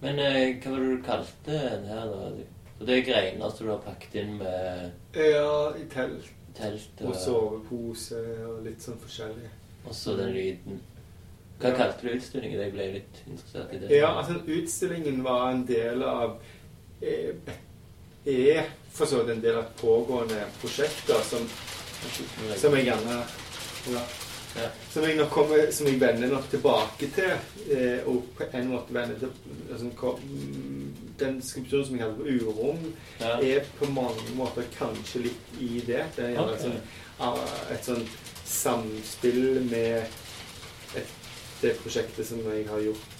Speaker 2: Men eh, hva var det du kalte det her, da? Og det er greiner som du har pakket inn med
Speaker 3: Ja, i telt
Speaker 2: telt
Speaker 3: og
Speaker 2: og
Speaker 3: sovepose og litt sånn forskjellig.
Speaker 2: Og så den lyden. Hva
Speaker 3: Ja.
Speaker 2: kalte du utstillingen? Jeg ble litt interessert i det.
Speaker 3: Ja, altså utstillingen var en del av eh, Er for så vidt en del av pågående prosjekter som, som jeg gjerne ja. Som jeg nok kommer Som jeg vender nok tilbake til. Eh, og på en måte vender til altså, Den skulpturen som jeg kaller Urom,
Speaker 2: Ja.
Speaker 3: er på mange måter kanskje litt i det. Det er gjerne okay. sånn, ah, et sånn samspill med et, det prosjektet som jeg har gjort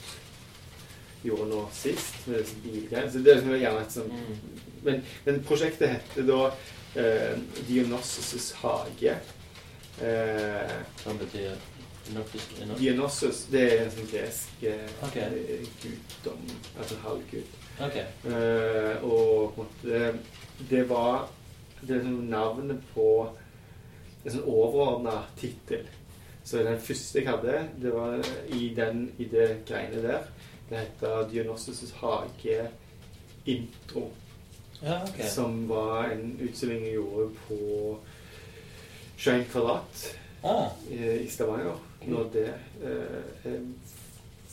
Speaker 3: gjorde nå sist, med disse bilgreiene. Så det er liksom gjerne et sånn
Speaker 2: Mm.
Speaker 3: Men, men prosjektet heter da eh, Dionysus' hage. Eh,
Speaker 2: Hva betyr
Speaker 3: Dionysus, det er en sånn gresk eh,
Speaker 2: Ok.
Speaker 3: eh, guddom, altså halvgud.
Speaker 2: Okay.
Speaker 3: Eh, og på en måte Det var Det er sånn navnet på en sånn overordna tittel. Så den første jeg hadde, det var i, den, i det greiene der. Det heter Dionysus' hage intro.
Speaker 2: Ja, okay.
Speaker 3: Som var en utstilling jeg gjorde på 21 kvadrat
Speaker 2: Ah,
Speaker 3: i i Stavanger. Når det eh, eh,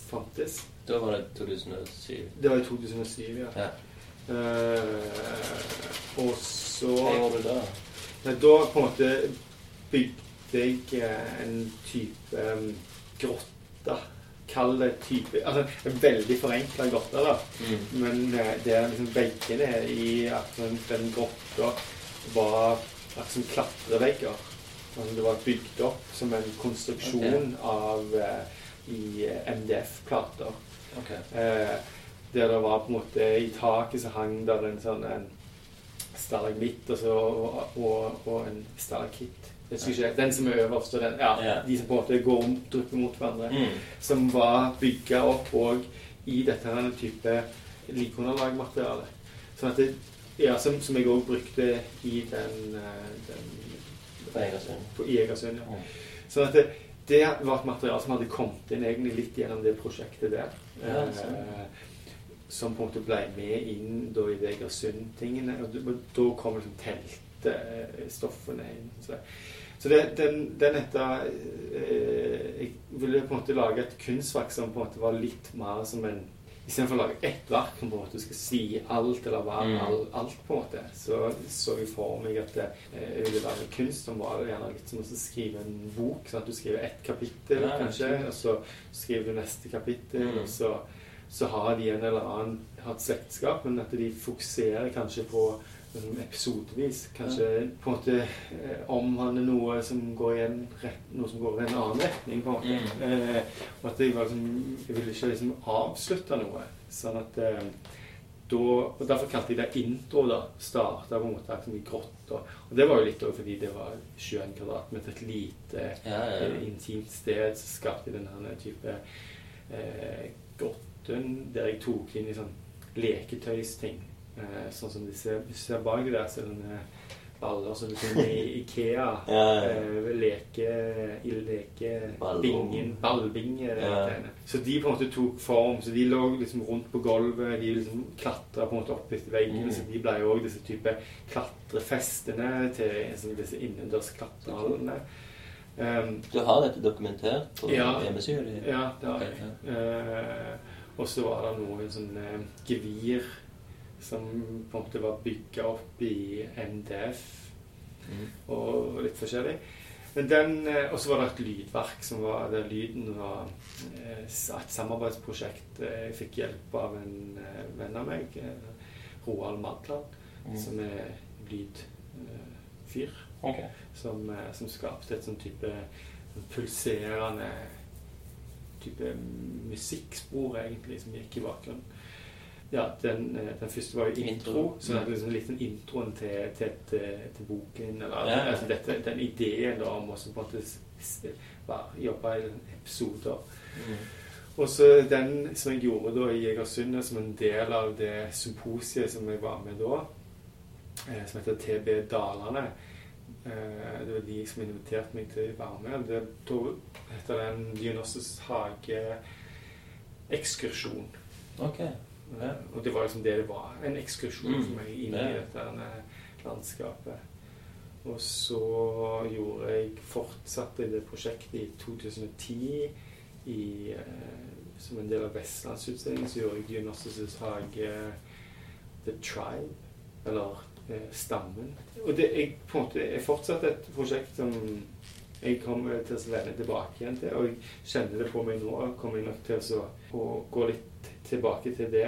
Speaker 3: fantes.
Speaker 2: da var det 2007.
Speaker 3: Det var i 2007, ja.
Speaker 2: Ja.
Speaker 3: Eh, og så
Speaker 2: Hva gjorde du da?
Speaker 3: Ja, Da på en måte bygde jeg eh, en type um, grotte. Kall det type Altså en veldig forenkla grotter, da.
Speaker 2: Mm.
Speaker 3: Men eh, det er liksom veggene i at den, grotta var akkurat som klatrevegger. Altså, det var bygd opp som en konstruksjon av eh, i eh, MDF-plater.
Speaker 2: Okay.
Speaker 3: Eh, der det var på en måte I taket så hang der en sånn en stalagmitt og, så, og, og, og en stalaktitt. Jeg husker ikke, Den som er øverst, og den, ja, de som på en måte går om, drypper mot hverandre.
Speaker 2: Mm.
Speaker 3: Som var bygga opp òg i dette her type likeunderlagmateriale. Sånn at det, ja, som, som jeg òg brukte i den, eh, den
Speaker 2: På Egersund.
Speaker 3: på Egersund. Ja.
Speaker 2: Mm.
Speaker 3: Sånn at det, det var et materiale som hadde kommet inn egentlig litt gjennom det prosjektet der.
Speaker 2: Ja, sånn.
Speaker 3: eh, som på en måte ble med inn da i det Egersund-tingene. Og da kom liksom teltstoffene inn. Så, så det, den, den heter eh, Jeg ville på en måte lage et kunstverk som på en måte var litt mer som en Istedenfor å lage ett verk som på en måte skal si alt eller være
Speaker 2: Mm.
Speaker 3: all, alt, på en måte, så så jeg for meg at det eh, ville være kunst som var gjerne litt som å skrive en bok. sånn at Du skriver ett kapittel,
Speaker 2: Nei,
Speaker 3: kanskje, og så skriver du neste kapittel,
Speaker 2: Mm.
Speaker 3: og så, så har de en eller annen hatt slektskap, men at de fokuserer kanskje på liksom, episodevis. Kanskje på en måte eh, omhandle noe som går i en rett, noe som går i en annen retning. på en måte. Eh, og at jeg, var liksom, jeg ville ikke liksom avslutte noe. Sånn at eh, da, og Derfor kalte jeg det intro. da, Starta på en måte liksom i grått. Og det var jo litt også fordi det var 21 kvadratmeter, et lite
Speaker 2: Ja, ja.
Speaker 3: eh, intimt sted. Så skapte jeg denne type eh, grotten der jeg tok inn i sånn leketøysting. Eh, sånn som disse Hvis du ser bak der, så er det baller som du finner i <laughs> Ikea.
Speaker 2: Ja, ja.
Speaker 3: Eh, leke i lekebingen. Ballbinge.
Speaker 2: Ja.
Speaker 3: Så de på en måte tok form. Så de lå liksom rundt på gulvet. De liksom klatra på en måte opp etter veggene.
Speaker 2: Mm.
Speaker 3: Så de ble òg disse type klatrefestene til disse innendørs klatrehallene. Um,
Speaker 2: Du har dette dokumentert på
Speaker 3: Ja.
Speaker 2: hjemmesida di?
Speaker 3: ja, det har jeg. Okay, ja. Eh, og så var det noen sånne gevir som på en måte var bygga opp i MDF
Speaker 2: Mm.
Speaker 3: og litt forskjellig. Men den, eh, Og så var det et lydverk som var der lyden var eh, et samarbeidsprosjekt. Eh, Jeg fikk hjelp av en venn av meg, Roald Madland,
Speaker 2: Mm.
Speaker 3: som er lydfyr.
Speaker 2: Okay.
Speaker 3: Som, som skapte et sånn type pulserende type musikkspor, egentlig, som gikk i bakgrunnen. Ja, den, eh, den første var jo intro,
Speaker 2: Intro.
Speaker 3: så det liksom litt den introen til, til, til, til boken. Eller,
Speaker 2: Ja, ja.
Speaker 3: altså dette, den ideen da om å på en måte jobbe i episoder.
Speaker 2: Mm.
Speaker 3: Og så den som jeg gjorde da i Egersund som en del av det symposiet som jeg var med da, eh, som heter TB Dalane. Eh, Det var de som inviterte meg til å være med. Det heter den Dionysos hage-ekskursjon.
Speaker 2: Ok. Ja.
Speaker 3: Og det var liksom det det var. En ekskursjon
Speaker 2: Mm.
Speaker 3: for meg inn i dette eh, landskapet. Og så gjorde jeg fortsatte det prosjektet i 2010 i, eh, som en del av Vestlandsutstillingen. Så gjorde jeg Dionysus' hage The Tribe, eller eh, Stammen. Og det jeg, på en måte, jeg fortsatt et prosjekt som jeg kommer til å vende tilbake igjen til. Og jeg kjenner det på meg nå. Jeg kommer nok til å, å gå litt tilbake til det.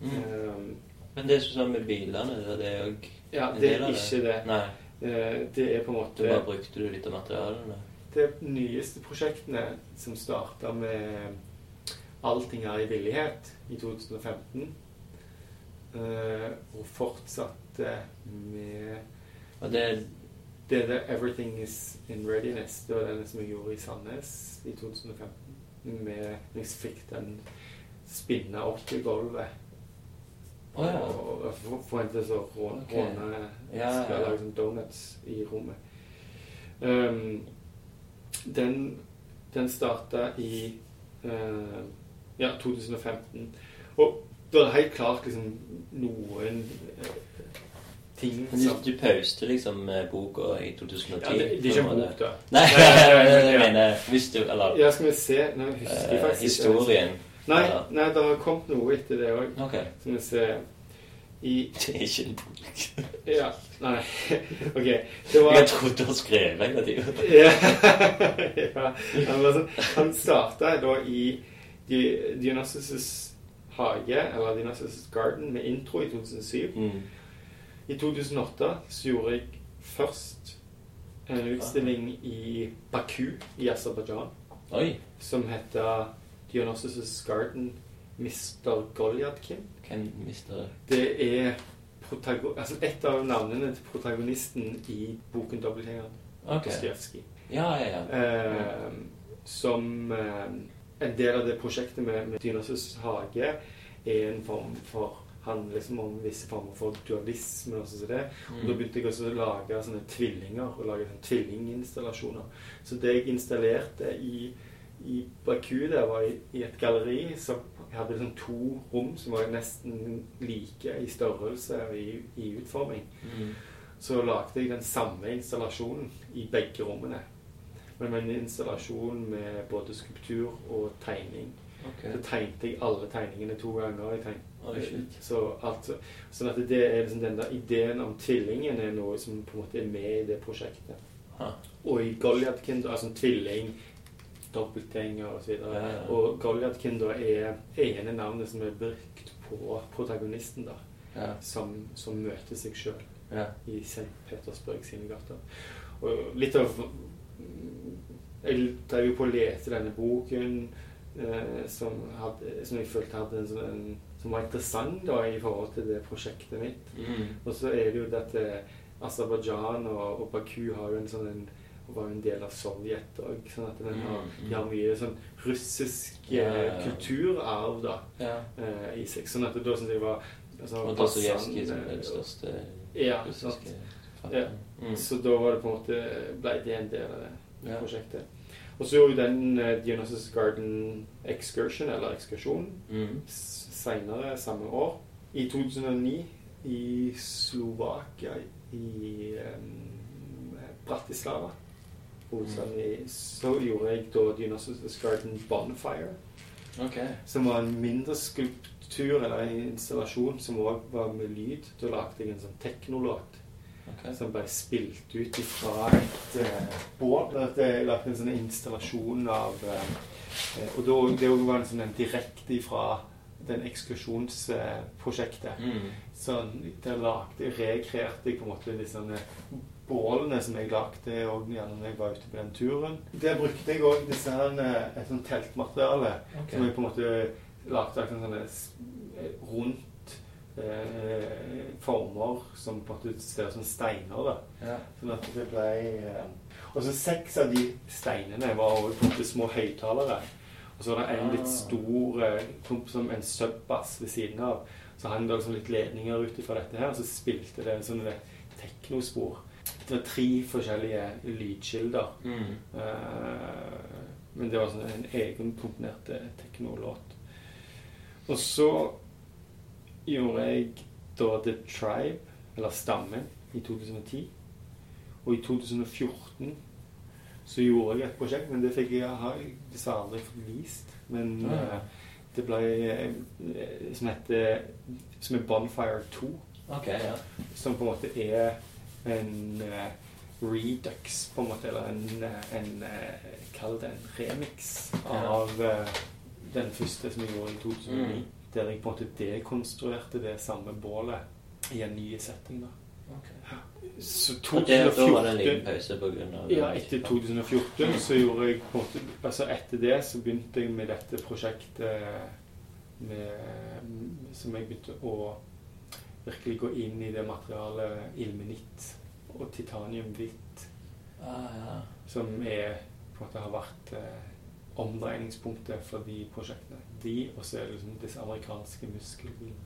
Speaker 2: Mm.
Speaker 3: Um,
Speaker 2: Men det som sånn med bilene, det er òg
Speaker 3: ja, det er ikke det.
Speaker 2: Nei.
Speaker 3: Eh, Det er på en måte
Speaker 2: bare brukte du litt av materialene.
Speaker 3: de nyeste prosjektene som starta med Allting er i villighet i 2015. eh, Og fortsatte med
Speaker 2: Og det
Speaker 3: det der 'Everything Is In Readiness'. Det var den som jeg gjorde i Sandnes i 2015. Med jeg fikk den spinne opp til gulvet.
Speaker 2: Oh, ja.
Speaker 3: Og og for- forventet så råne
Speaker 2: okay.
Speaker 3: råne
Speaker 2: Ja, ja.
Speaker 3: lage sånn donuts i rommet. Um, den den starta i uh, ja, 2015. Og det er helt klart liksom noen eh, ting
Speaker 2: Men
Speaker 3: som
Speaker 2: du, du pauste liksom eh, boka i 2010?
Speaker 3: ja, det, det er ikke en bok, da.
Speaker 2: Nei,
Speaker 3: Nei, nei, nei,
Speaker 2: jeg mener Hvis du Eller
Speaker 3: Ja, skal vi se husker jeg
Speaker 2: eh,
Speaker 3: faktisk
Speaker 2: historien.
Speaker 3: Nei, nei, det har kommet noe etter det òg.
Speaker 2: Ok.
Speaker 3: Skal vi se I <laughs>
Speaker 2: Det er ikke en bok. <laughs>
Speaker 3: Ja, nei OK. Det var
Speaker 2: Jeg trodde du hadde skrevet en av <laughs>
Speaker 3: ja. Han, sånn, han starta da i Di- Dionysus' hage, eller Dionysus' Garden, med intro i 2007.
Speaker 2: Mm.
Speaker 3: I 2008 så gjorde jeg først en utstilling i Baku i Aserbajdsjan som heter Dionysus' Garden Mr. Goljatkin.
Speaker 2: Hvem mister
Speaker 3: Det er altså et av navnene til protagonisten i boken 'Dobbelthengeren'.
Speaker 2: Ok.
Speaker 3: Dostojevskij.
Speaker 2: Ja, ja, ja.
Speaker 3: Eh, som eh, en del av det prosjektet med, med Dionysus hage er en form for handler liksom om visse former for dualisme og sånn som det. Og da
Speaker 2: Mm.
Speaker 3: begynte jeg også å lage sånne tvillinger, og lage sånne tvillinginstallasjoner. Så det jeg installerte i, i Baku der, var i, i et galleri som jeg hadde liksom to rom som var nesten like i størrelse og i, i utforming.
Speaker 2: Mm.
Speaker 3: Så lagde jeg den samme installasjonen i begge rommene. Men med en installasjon med både skulptur og tegning.
Speaker 2: Ok.
Speaker 3: Så tegnte jeg alle tegningene to ganger. Jeg tegnte, så alt, sånn at det er liksom den der ideen om tvillingen er noe som på en måte er med i det prosjektet.
Speaker 2: Ha.
Speaker 3: Og i Goliath-Kind, altså tvilling, dobbeltgjenger osv.
Speaker 2: Ja, ja.
Speaker 3: Og Goliath-Kind da er ene navnet som er brukt på protagonisten, da.
Speaker 2: Ja.
Speaker 3: Som, som møter seg sjøl
Speaker 2: ja.
Speaker 3: i St. Petersburg sine gater. Og litt av Jeg drev jo på å lese denne boken eh, som, hadde, som jeg følte hadde en sånn en, som var interessant da i forhold til det prosjektet mitt.
Speaker 2: Mm.
Speaker 3: Og så er det jo det at eh, Aserbajdsjan og, og Baku har jo en sånn en, var jo en del av Sovjet òg. Sånn at den har,
Speaker 2: Mm,
Speaker 3: de har mye sånn russisk eh,
Speaker 2: ja.
Speaker 3: kulturarv da
Speaker 2: ja.
Speaker 3: eh, i seg. Sånn at det da syns jeg var altså,
Speaker 2: Og Dostojevskij som er den største
Speaker 3: Ja,
Speaker 2: russiske
Speaker 3: Ja.
Speaker 2: Mm.
Speaker 3: Så da var det på en måte ble det en del av det prosjektet. Og så gjorde vi den Dionysus Garden Excursion, eller ekskursjon,
Speaker 2: Mm.
Speaker 3: seinere samme år. I 2009 i Slovakia, i um, Bratislava, hovedstaden i Så gjorde jeg da Dionysus Garden Bonfire,
Speaker 2: Okay.
Speaker 3: som var en mindre skulptur eller en installasjon som òg var med lyd. Da lagde jeg en sånn teknolåt
Speaker 2: Ok.
Speaker 3: som ble spilt ut ifra et eh, bål. At Jeg lagde en sånn installasjon av eh, eh, Og da, det var en sånn direkte ifra den ekskursjonsprosjektet.
Speaker 2: Mm.
Speaker 3: Så der lagde, rekreerte jeg på en måte disse bålene som jeg lagde og gjerne når jeg var ute på den turen. Der brukte jeg òg eh, et sånt teltmateriale
Speaker 2: okay.
Speaker 3: som jeg på en måte lagde sånn, eh, rundt eh, former som på en måte ser ut som steiner. da.
Speaker 2: Ja.
Speaker 3: Sånn at det ble eh, Og så seks av de steinene var også på en måte små høyttalere. Og så var det en litt stor eh, klump som en subbass ved siden av. Så hang det liksom litt ledninger ut ifra dette her, og så spilte det sånne teknospor. Det var tre forskjellige lydkilder.
Speaker 2: Mm.
Speaker 3: Uh, men det var sånn en egen komponert teknolåt. Og så gjorde jeg da The Tribe, eller Stammen, i 2010. Og i 2014 så gjorde jeg et prosjekt, men det fikk jeg har dessverre aldri fått vist. Men
Speaker 2: ja.
Speaker 3: eh, det ble eh, Som heter Som er Bonfire 2
Speaker 2: Okay, ja.
Speaker 3: som på en måte er en eh, redux, på en måte, eller en, en Kall det en remix av eh, den første som jeg gjorde i 2009.
Speaker 2: Mm.
Speaker 3: Der jeg på en måte dekonstruerte det samme bålet i en ny setting. da.
Speaker 2: Okay.
Speaker 3: Så
Speaker 2: Og da var det en liten pause av
Speaker 3: ja, etter 2014 så gjorde jeg på en måte Altså etter det så begynte jeg med dette prosjektet med, som jeg begynte å virkelig gå inn i det materialet ilmenitt og titaniumhvitt,
Speaker 2: Ah, ja.
Speaker 3: som er på en måte har vært eh, omdreiningspunktet for de prosjektene. De, og så er det liksom disse amerikanske muskelbilene.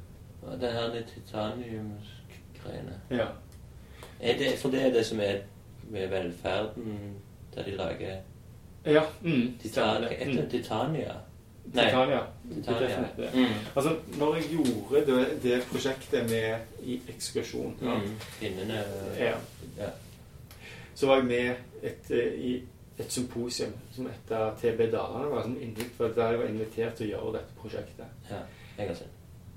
Speaker 2: Og Det her det titaniumsgreiene
Speaker 3: Ja.
Speaker 2: Er det, For det er det som er med velferden, der de lager
Speaker 3: ja mm,
Speaker 2: titan,
Speaker 3: det.
Speaker 2: Det?
Speaker 3: Mm.
Speaker 2: Titania? Nei.
Speaker 3: Titania.
Speaker 2: Titania.
Speaker 3: Definert det.
Speaker 2: Mm.
Speaker 3: Altså, når jeg gjorde det, det prosjektet med i ekskursjon ja,
Speaker 2: Mm. Finnene
Speaker 3: Ja.
Speaker 2: ja.
Speaker 3: så var jeg med et, eh, i et symposium som etter TB Dalane. Var en invit, for der jeg var invitert til å gjøre dette prosjektet.
Speaker 2: ja. Egersund.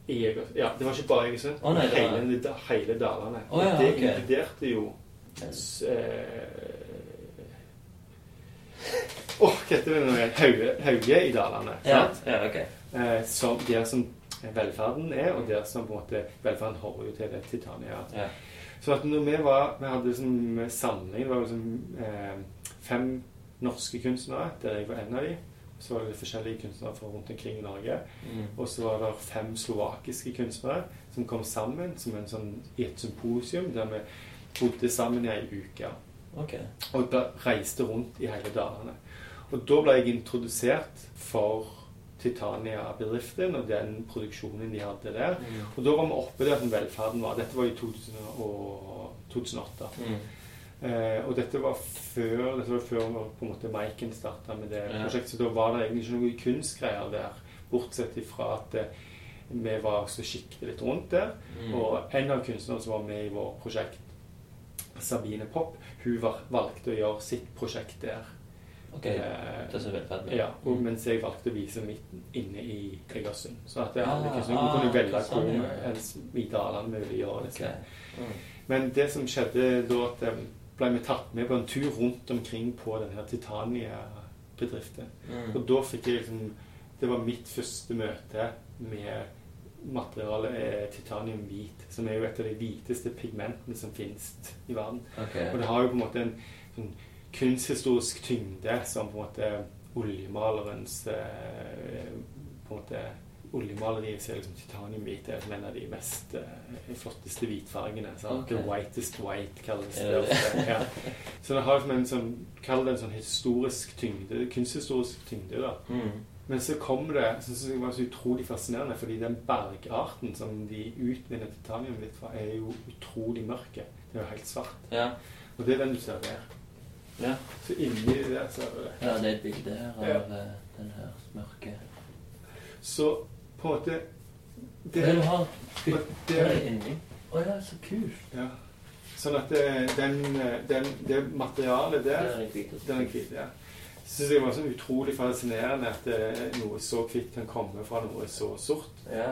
Speaker 3: I Egersund. Ja, det var ikke bare Egersund.
Speaker 2: Oh, nei, var-
Speaker 3: hele, hele Dalane.
Speaker 2: Oh, ja,
Speaker 3: det
Speaker 2: okay.
Speaker 3: inkluderte jo eh, Åh, hva heter det nå igjen? Hauge, Hauge i Dalane.
Speaker 2: Ja, ja, ok.
Speaker 3: Eh, som, der som velferden er, og der som på en måte velferden hører jo til det Titania.
Speaker 2: Ja.
Speaker 3: Så at når vi var Vi hadde liksom samling Det var liksom eh, fem norske kunstnere, der jeg var en av de. Så var det forskjellige kunstnere fra rundt omkring i Norge.
Speaker 2: Mm.
Speaker 3: Og så var det fem slovakiske kunstnere som kom sammen som en sånn, i et symposium der vi bodde sammen i ei uke.
Speaker 2: Okay.
Speaker 3: Og da reiste rundt i hele dalene. Og da ble jeg introdusert for Titania-bedriften og den produksjonen de hadde der.
Speaker 2: Mm.
Speaker 3: Og da var vi oppe der som velferden var. Dette var i 2008.
Speaker 2: Mm.
Speaker 3: Eh, og dette var før dette var før på en måte Maiken starta med det
Speaker 2: Ja.
Speaker 3: prosjektet. Så da var det egentlig ikke noen kunstgreier der. Bortsett ifra at eh, vi var så siktet litt rundt der.
Speaker 2: Mm.
Speaker 3: Og en av kunstnerne som var med i vårt prosjekt, Sabine Popp, hun var, valgte å gjøre sitt prosjekt der.
Speaker 2: Ok.
Speaker 3: Eh,
Speaker 2: Det er så velferd.
Speaker 3: ja, og
Speaker 2: Mm.
Speaker 3: mens jeg valgte å vise mitt inne i Egersund. Så at
Speaker 2: Ah,
Speaker 3: alle kunstnere
Speaker 2: ah,
Speaker 3: kunne velge
Speaker 2: sånn,
Speaker 3: hvor i dalene vi ville gjøre
Speaker 2: det.
Speaker 3: Okay.
Speaker 2: Mm.
Speaker 3: Men det som skjedde da, at eh, ble vi tatt med på en tur rundt omkring på denne Titania-bedriften.
Speaker 2: Mm.
Speaker 3: Og da fikk jeg liksom Det var mitt første møte med materialet eh, titanium hvit, som er jo et av de hviteste pigmentene som finnes i verden.
Speaker 2: Okay.
Speaker 3: Og det har jo på en måte en sånn kunsthistorisk tyngde som på en måte oljemalerens eh, på en måte Oljemaleriet ser liksom titaniumhvit er som en av de mest eh, flotteste hvitfargene. sant?
Speaker 2: Ok.
Speaker 3: The whitest white kalles
Speaker 2: Er
Speaker 3: det.
Speaker 2: det?
Speaker 3: Ja. Så det har liksom en sånn Kall det en sånn historisk tyngde, kunsthistorisk tyngde. da.
Speaker 2: Mm.
Speaker 3: Men så kom det så synes jeg var så utrolig fascinerende, fordi den bergarten som de utvinner titaniumhvitt fra, er jo utrolig mørke. Det er jo helt svart.
Speaker 2: Ja.
Speaker 3: Og det er den du ser der.
Speaker 2: ja.
Speaker 3: Så inni der ser du det.
Speaker 2: Ja, det er et bilde her av
Speaker 3: Ja.
Speaker 2: eh, den her mørke
Speaker 3: Så på en måte
Speaker 2: Det
Speaker 3: det,
Speaker 2: har
Speaker 3: det,
Speaker 2: Det er inni. Å ja, så kult.
Speaker 3: ja. Sånn at det, den, den, det materialet
Speaker 2: Det
Speaker 3: der
Speaker 2: er.
Speaker 3: Den er hvit, ja. syns jeg var så utrolig fascinerende at eh, noe så hvitt kan komme fra noe så sort.
Speaker 2: Ja.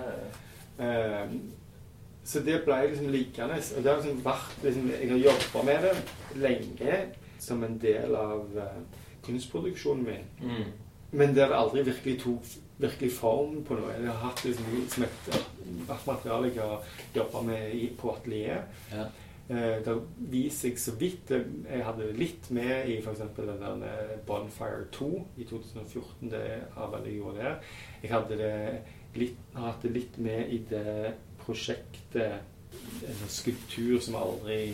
Speaker 3: Eh, så det ble liksom liggende. Og det har liksom vært liksom, Jeg har jobba med det lenge som en del av uh, kunstproduksjonen min.
Speaker 2: Mm.
Speaker 3: Men der det aldri virkelig tok virkelig form på noe. Jeg har hatt liksom som et materiale jeg har jobba med i, på atelieret.
Speaker 2: Ja.
Speaker 3: Eh, det viser jeg så vidt eh, Jeg hadde litt med i f.eks. den der eh, Bonfire 2 i 2014. Det arbeidet jeg gjorde der. Jeg hadde det litt, har hatt det litt med i det prosjektet En skulptur som aldri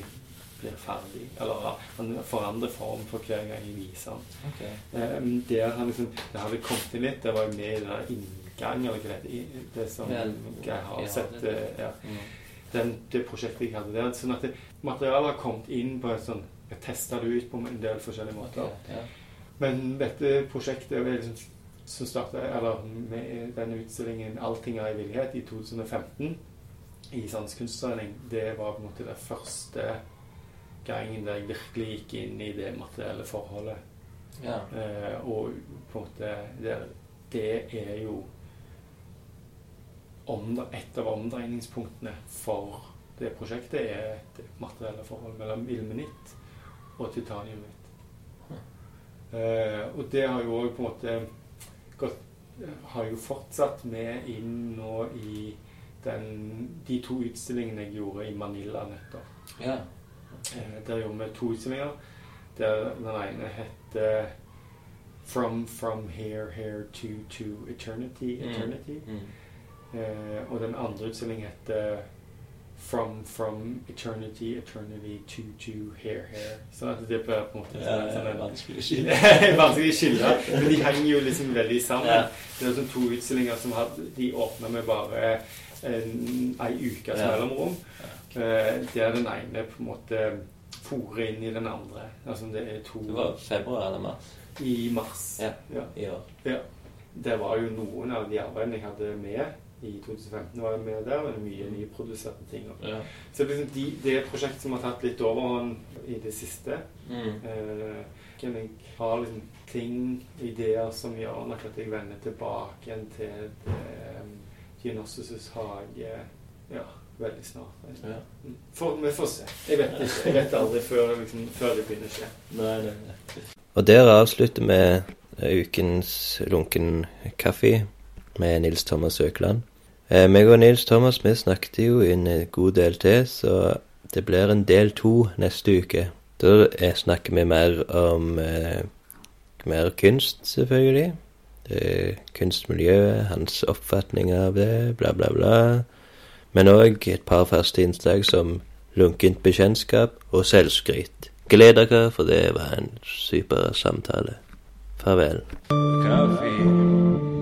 Speaker 3: blir ferdig. Eller han forandrer form for hver gang jeg viser den.
Speaker 2: Okay.
Speaker 3: Eh, der han liksom, det hadde kommet inn litt. Det var jeg med i den der inngang, eller hva det i- Det som jeg har
Speaker 2: ja,
Speaker 3: sett.
Speaker 2: det-
Speaker 3: Ja
Speaker 2: Mm.
Speaker 3: den, det prosjektet jeg hadde der. Sånn at det, materialet har kommet inn på et sånn Jeg testa det ut på en del forskjellige måter.
Speaker 2: Okay, ja.
Speaker 3: Men dette prosjektet er liksom, som starta Eller med denne utstillingen 'Allting er i villighet' i 2015 i Sands kunstforening, det var på en måte det første gangen der jeg virkelig gikk inn i det materielle forholdet.
Speaker 2: ja.
Speaker 3: Eh, og på en måte det, det er jo omdre- et av omdreiningspunktene for det prosjektet er et materielle forhold mellom ilmenitt og titaniumitt. Eh, og det har jo òg på en måte gått Har jo fortsatt med inn nå i den, de to utstillingene jeg gjorde i Manila nettopp.
Speaker 2: ja.
Speaker 3: Eh, Der gjorde vi to utstillinger. Der den ene heter From, from here, here to, to eternity,
Speaker 2: Mm.
Speaker 3: eternity.
Speaker 2: Mm.
Speaker 3: Eh, og den andre utstillingen heter From, from eternity, eternity to, to here, here. Så at det blir på en måte
Speaker 2: Ja,
Speaker 3: sånn en-
Speaker 2: vanskelig å skille.
Speaker 3: er <laughs> vanskelig å skille, men de henger jo liksom veldig sammen.
Speaker 2: Ja.
Speaker 3: Det er sånn to utstillinger som hadde, de åpna med bare en, ei ukes
Speaker 2: Ja.
Speaker 3: mellomrom. Eh, der den ene på en måte fòrer inn i den andre. Altså det er to
Speaker 2: Det var februar eller mars
Speaker 3: i mars.
Speaker 2: Ja.
Speaker 3: Ja.
Speaker 2: i år.
Speaker 3: ja. Det var jo noen av de arbeidene jeg hadde med i 2015, var jeg med der, men mye nyproduserte ting.
Speaker 2: Ja.
Speaker 3: Så liksom de, det er et prosjekt som har tatt litt overhånd i det siste.
Speaker 2: Mm.
Speaker 3: Eh, jeg har liksom ting, ideer som gjør nok at jeg vender tilbake igjen til eh, Dionysus' hage ja, veldig snart.
Speaker 2: Ja.
Speaker 3: Mm. For, vi får se. Jeg vet ikke. Jeg vet aldri før, liksom, før det begynner å skje.
Speaker 2: Nei, nei, nei. Og der avslutter vi ukens lunken kaffe med Nils Thomas Økland. Eh, meg og Nils Thomas vi snakket jo en god del til, så det blir en del to neste uke. Da eh, snakker vi mer om eh, mer kunst, selvfølgelig. Det kunstmiljøet, hans oppfatning av det, bla, bla, bla. Men òg et par faste innslag som lunkent bekjentskap og selvskryt. Gled dere, for det var en super samtale. Farvel.
Speaker 1: Kaffe.